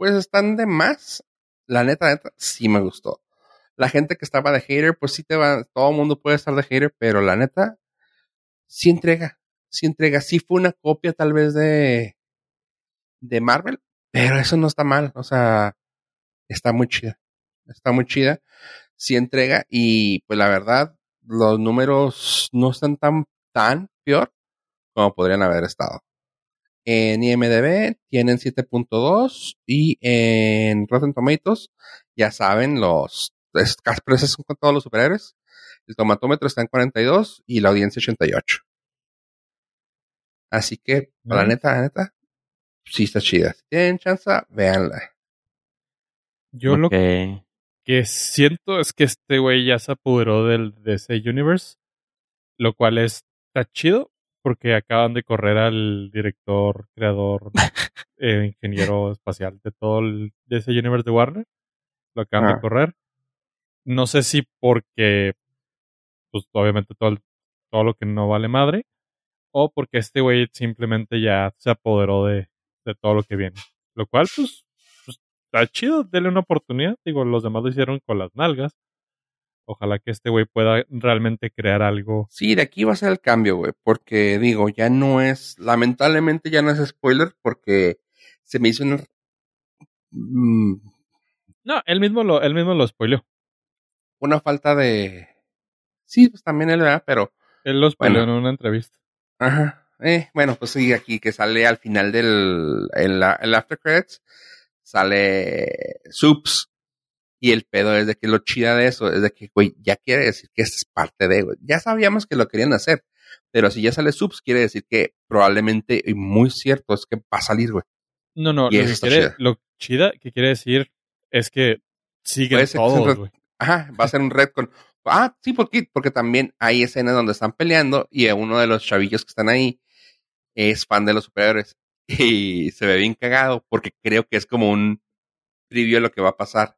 pues están de más. La neta, neta, sí me gustó. La gente que estaba de hater, pues sí te va, todo el mundo puede estar de hater, pero la neta, sí entrega, sí entrega. Sí fue una copia tal vez de, de Marvel, pero eso no está mal. O sea, está muy chida. Está muy chida. Sí entrega y pues la verdad, los números no están tan, tan peor como podrían haber estado. En IMDB tienen 7.2 y en Rotten Tomatoes, ya saben, los es- casi- pero esos son con todos los superhéroes. El tomatómetro está en 42 y la audiencia 88. Así que, la neta, la neta, sí está chida. Si tienen chance, véanla. Yo lo que siento es que este güey ya se apoderó del DC Universe, lo cual está chido porque acaban de correr al director, creador, <laughs> eh, ingeniero espacial de todo el DC Universe de Warner. Lo acaban de Ah. correr. No sé si porque, pues obviamente todo, el- todo lo que no vale madre, o porque este güey simplemente ya se apoderó de, de todo lo que viene. Lo cual, pues, pues, está chido, denle una oportunidad. Digo, los demás lo hicieron con las nalgas. Ojalá que este güey pueda realmente crear algo. Sí, de aquí va a ser el cambio, güey. Porque digo, ya no es. Lamentablemente ya no es spoiler porque se me hizo una. mm, No, él mismo lo, él mismo lo spoileó. una falta de. Sí, pues también él, ¿verdad? Pero. Él lo spoileó Bueno. en una entrevista. Ajá. Eh, bueno, pues sí, aquí que sale al final del. En la, el After Credits. Sale. Soups. Y el pedo es de que lo chida de eso es de que, güey, ya quiere decir que esta es parte de, güey. Ya sabíamos que lo querían hacer. Pero si ya sale Subs, quiere decir que probablemente, y muy cierto, es que va a salir, güey. No, no, Y lo que, quiere, chida. lo chida que quiere decir es que sea un todos, güey. Ajá, va a ser un red con. Ah, sí, porque, porque también hay escenas donde están peleando y uno de los chavillos que están ahí es fan de los superhéroes <laughs> y se ve bien cagado porque creo que es como un preview de lo que va a pasar.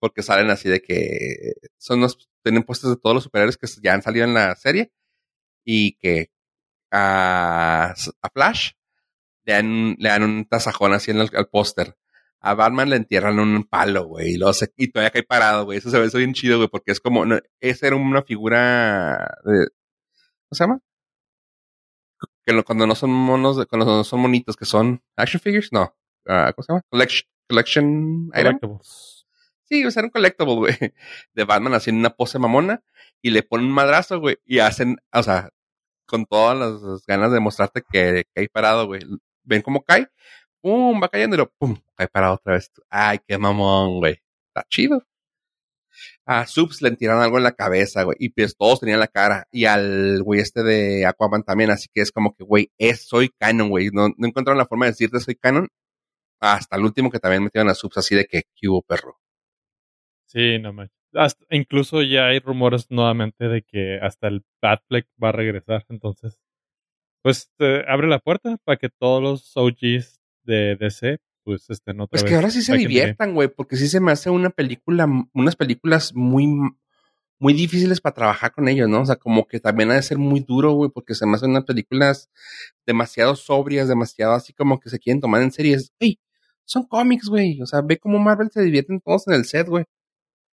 Porque salen así de que son los, tienen puestos de todos los superhéroes que ya han salido en la serie y que a, a Flash le dan, le dan un tasajón así en el, al póster. A Batman le entierran un palo, güey, y, luego se- y todavía cae parado, güey. Eso se ve bien chido, güey, porque es como, no, esa era una figura de, ¿cómo se llama? Que lo- cuando no son monos, cuando no son monitos, que son action figures, no. Ah, ¿Cómo se llama? Collection, collection item. Sí, o sea, era un collectible, güey. <laughs> De Batman haciendo una pose mamona y le ponen un madrazo, güey. Y hacen, o sea, con todas las ganas de mostrarte que cae parado, güey. Ven cómo cae, pum, va cayendo y lo pum, cae parado otra vez. Ay, qué mamón, güey. Está chido. A Subs le tiraron algo en la cabeza, güey. Y pues todos tenían la cara. Y al güey este de Aquaman también. Así que es como que, güey, es, soy canon, güey. No, no encontraron la forma de decirte soy canon. Hasta el último que también metieron a Subs así de que, ¿qué hubo, perro? Sí, no manches. Hasta- incluso ya hay rumores nuevamente de que hasta el Batfleck va a regresar. Entonces, pues eh, abre la puerta para que todos los OGs de DC pues estén otra Pues vez. que ahora sí se diviertan, güey, porque sí se me hace una película, unas películas muy, muy difíciles para trabajar con ellos, ¿no? O sea, como que también ha de ser muy duro, güey, porque se me hacen unas películas demasiado sobrias, demasiado así como que se quieren tomar en serio. Es, Güey, son cómics, güey. O sea, ve cómo Marvel se divierten todos en el set, güey.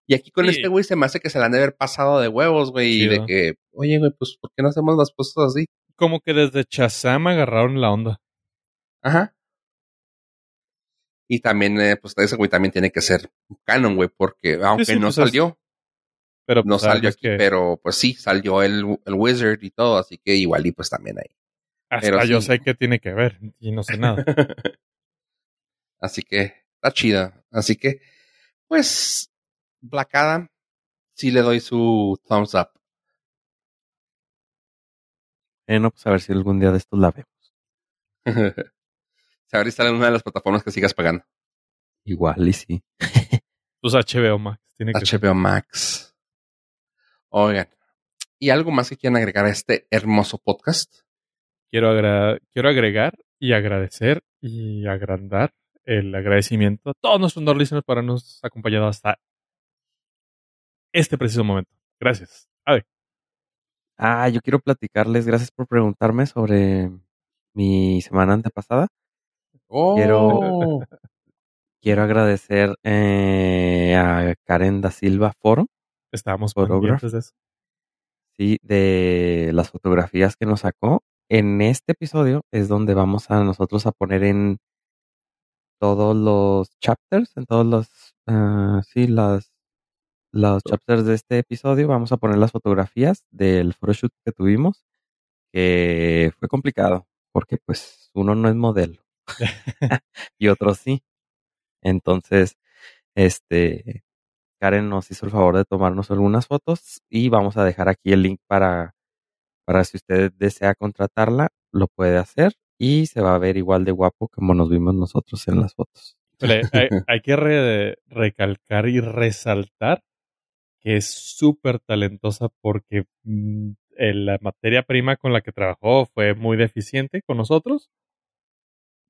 Y aquí con Sí. este güey se me hace que se la han de haber pasado de huevos, güey, y de que, oye, güey, pues, ¿por qué no hacemos las cosas así? Como que desde Shazam agarraron la onda. Ajá. Y también, eh, pues ese güey también tiene que ser canon, güey, porque aunque sí, no pues es- salió, Pero no pues, salió aquí, que pero pues sí, salió el, el Wizard y todo, así que igual y pues también ahí. hasta pero yo sí. sé que tiene que ver y no sé nada. <laughs> así que está chida. Así que, pues, Black Adam, sí le doy su thumbs up. Bueno, pues a ver si algún día de estos la vemos. <laughs> Y sale en una de las plataformas que sigas pagando. Igual y sí. <laughs> Pues HBO Max tiene que ser. HBO Max. Oigan, ¿y algo más que quieran agregar a este hermoso podcast? Quiero, agra- quiero agregar y agradecer y agrandar el agradecimiento a todos nuestros listeners por habernos acompañado hasta este preciso momento. Gracias. A ver, Ah, yo quiero platicarles, gracias por preguntarme sobre mi semana antepasada. Oh, Quiero agradecer eh, a Karen da Silva Foro, estábamos pendientes de eso. sí, de las fotografías que nos sacó. En este episodio es donde vamos a nosotros a poner en todos los chapters, en todos los, ah, sí, las, los chapters de este episodio, vamos a poner las fotografías del photoshoot que tuvimos, que fue complicado, porque pues uno no es modelo <laughs> y otro sí. Entonces, este, Karen nos hizo el favor de tomarnos algunas fotos y vamos a dejar aquí el link para, para si usted desea contratarla, lo puede hacer y se va a ver igual de guapo como nos vimos nosotros en las fotos. Hay, <laughs> hay que re- recalcar y resaltar que es súper talentosa porque mm, la materia prima con la que trabajó fue muy deficiente con nosotros.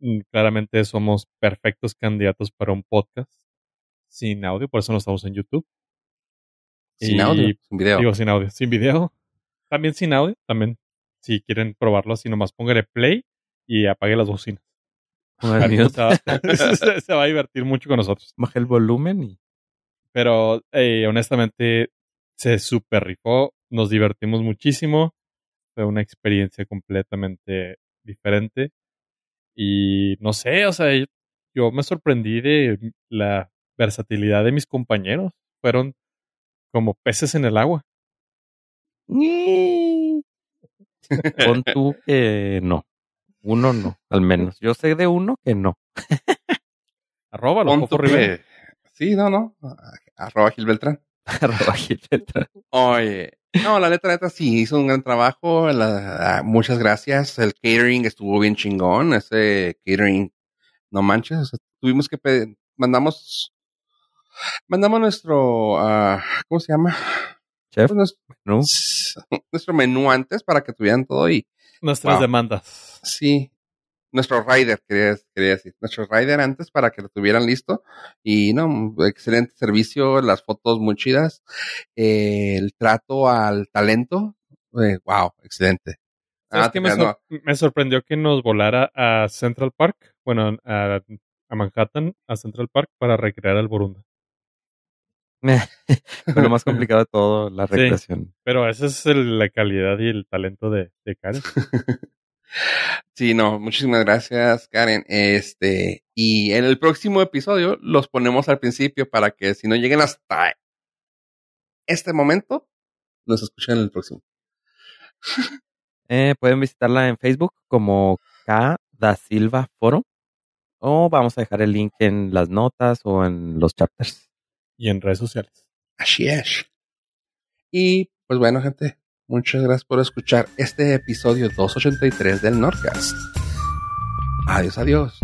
Mm, Claramente somos perfectos candidatos para un podcast sin audio, por eso no estamos en YouTube. Sin Y- audio, sin video. Digo sin audio, sin video. También sin audio, también si quieren probarlo así, nomás póngale play y apague las bocinas. <laughs> Se, va, <laughs> <laughs> se- va a divertir mucho con nosotros. bajé el volumen y Pero eh, honestamente se super rifó, nos divertimos muchísimo, fue una experiencia completamente diferente y no sé, o sea, yo me sorprendí de la versatilidad de mis compañeros, fueron como peces en el agua. pon tú que no. Uno no, al menos. Yo sé de uno que no. Arroba Rivera. Sí, no, no. Arroba Gil Beltrán. <laughs> Arroba Gil Beltrán. Oye, no, la neta, neta, sí, hizo un gran trabajo. la- ah, muchas gracias. El catering estuvo bien chingón. Ese catering, no manches. o sea, tuvimos que pedir, mandamos, mandamos nuestro, ah, ¿cómo se llama? Chef, Pues <laughs> nuestro, menú antes para que tuvieran todo y Nuestras Wow. demandas. sí. Nuestro rider, quería, quería decir. Nuestro rider antes para que lo tuvieran listo. Y no, excelente servicio, las fotos muy chidas. eh, el trato al talento, eh, wow, excelente. ¿Sabes Ah, me, sorprendió que nos volara a Central Park? Bueno, a, a Manhattan, a Central Park, para recrear al Borunda. <laughs> Fue lo más complicado de todo, la <laughs> Sí. recreación. Pero esa es el- la calidad y el talento de, de Karen. <laughs> Sí, no, muchísimas gracias, Karen. Este, y en el próximo episodio los ponemos al principio para que si no lleguen hasta este momento, nos escuchen en el próximo. <laughs> Eh, pueden visitarla en Facebook como K da Silva Foro. O vamos a dejar el link en las notas o en los chapters. Y en redes sociales. Así es. Y pues bueno, gente, muchas gracias por escuchar este episodio 283 del Nordcast. Adiós, adiós.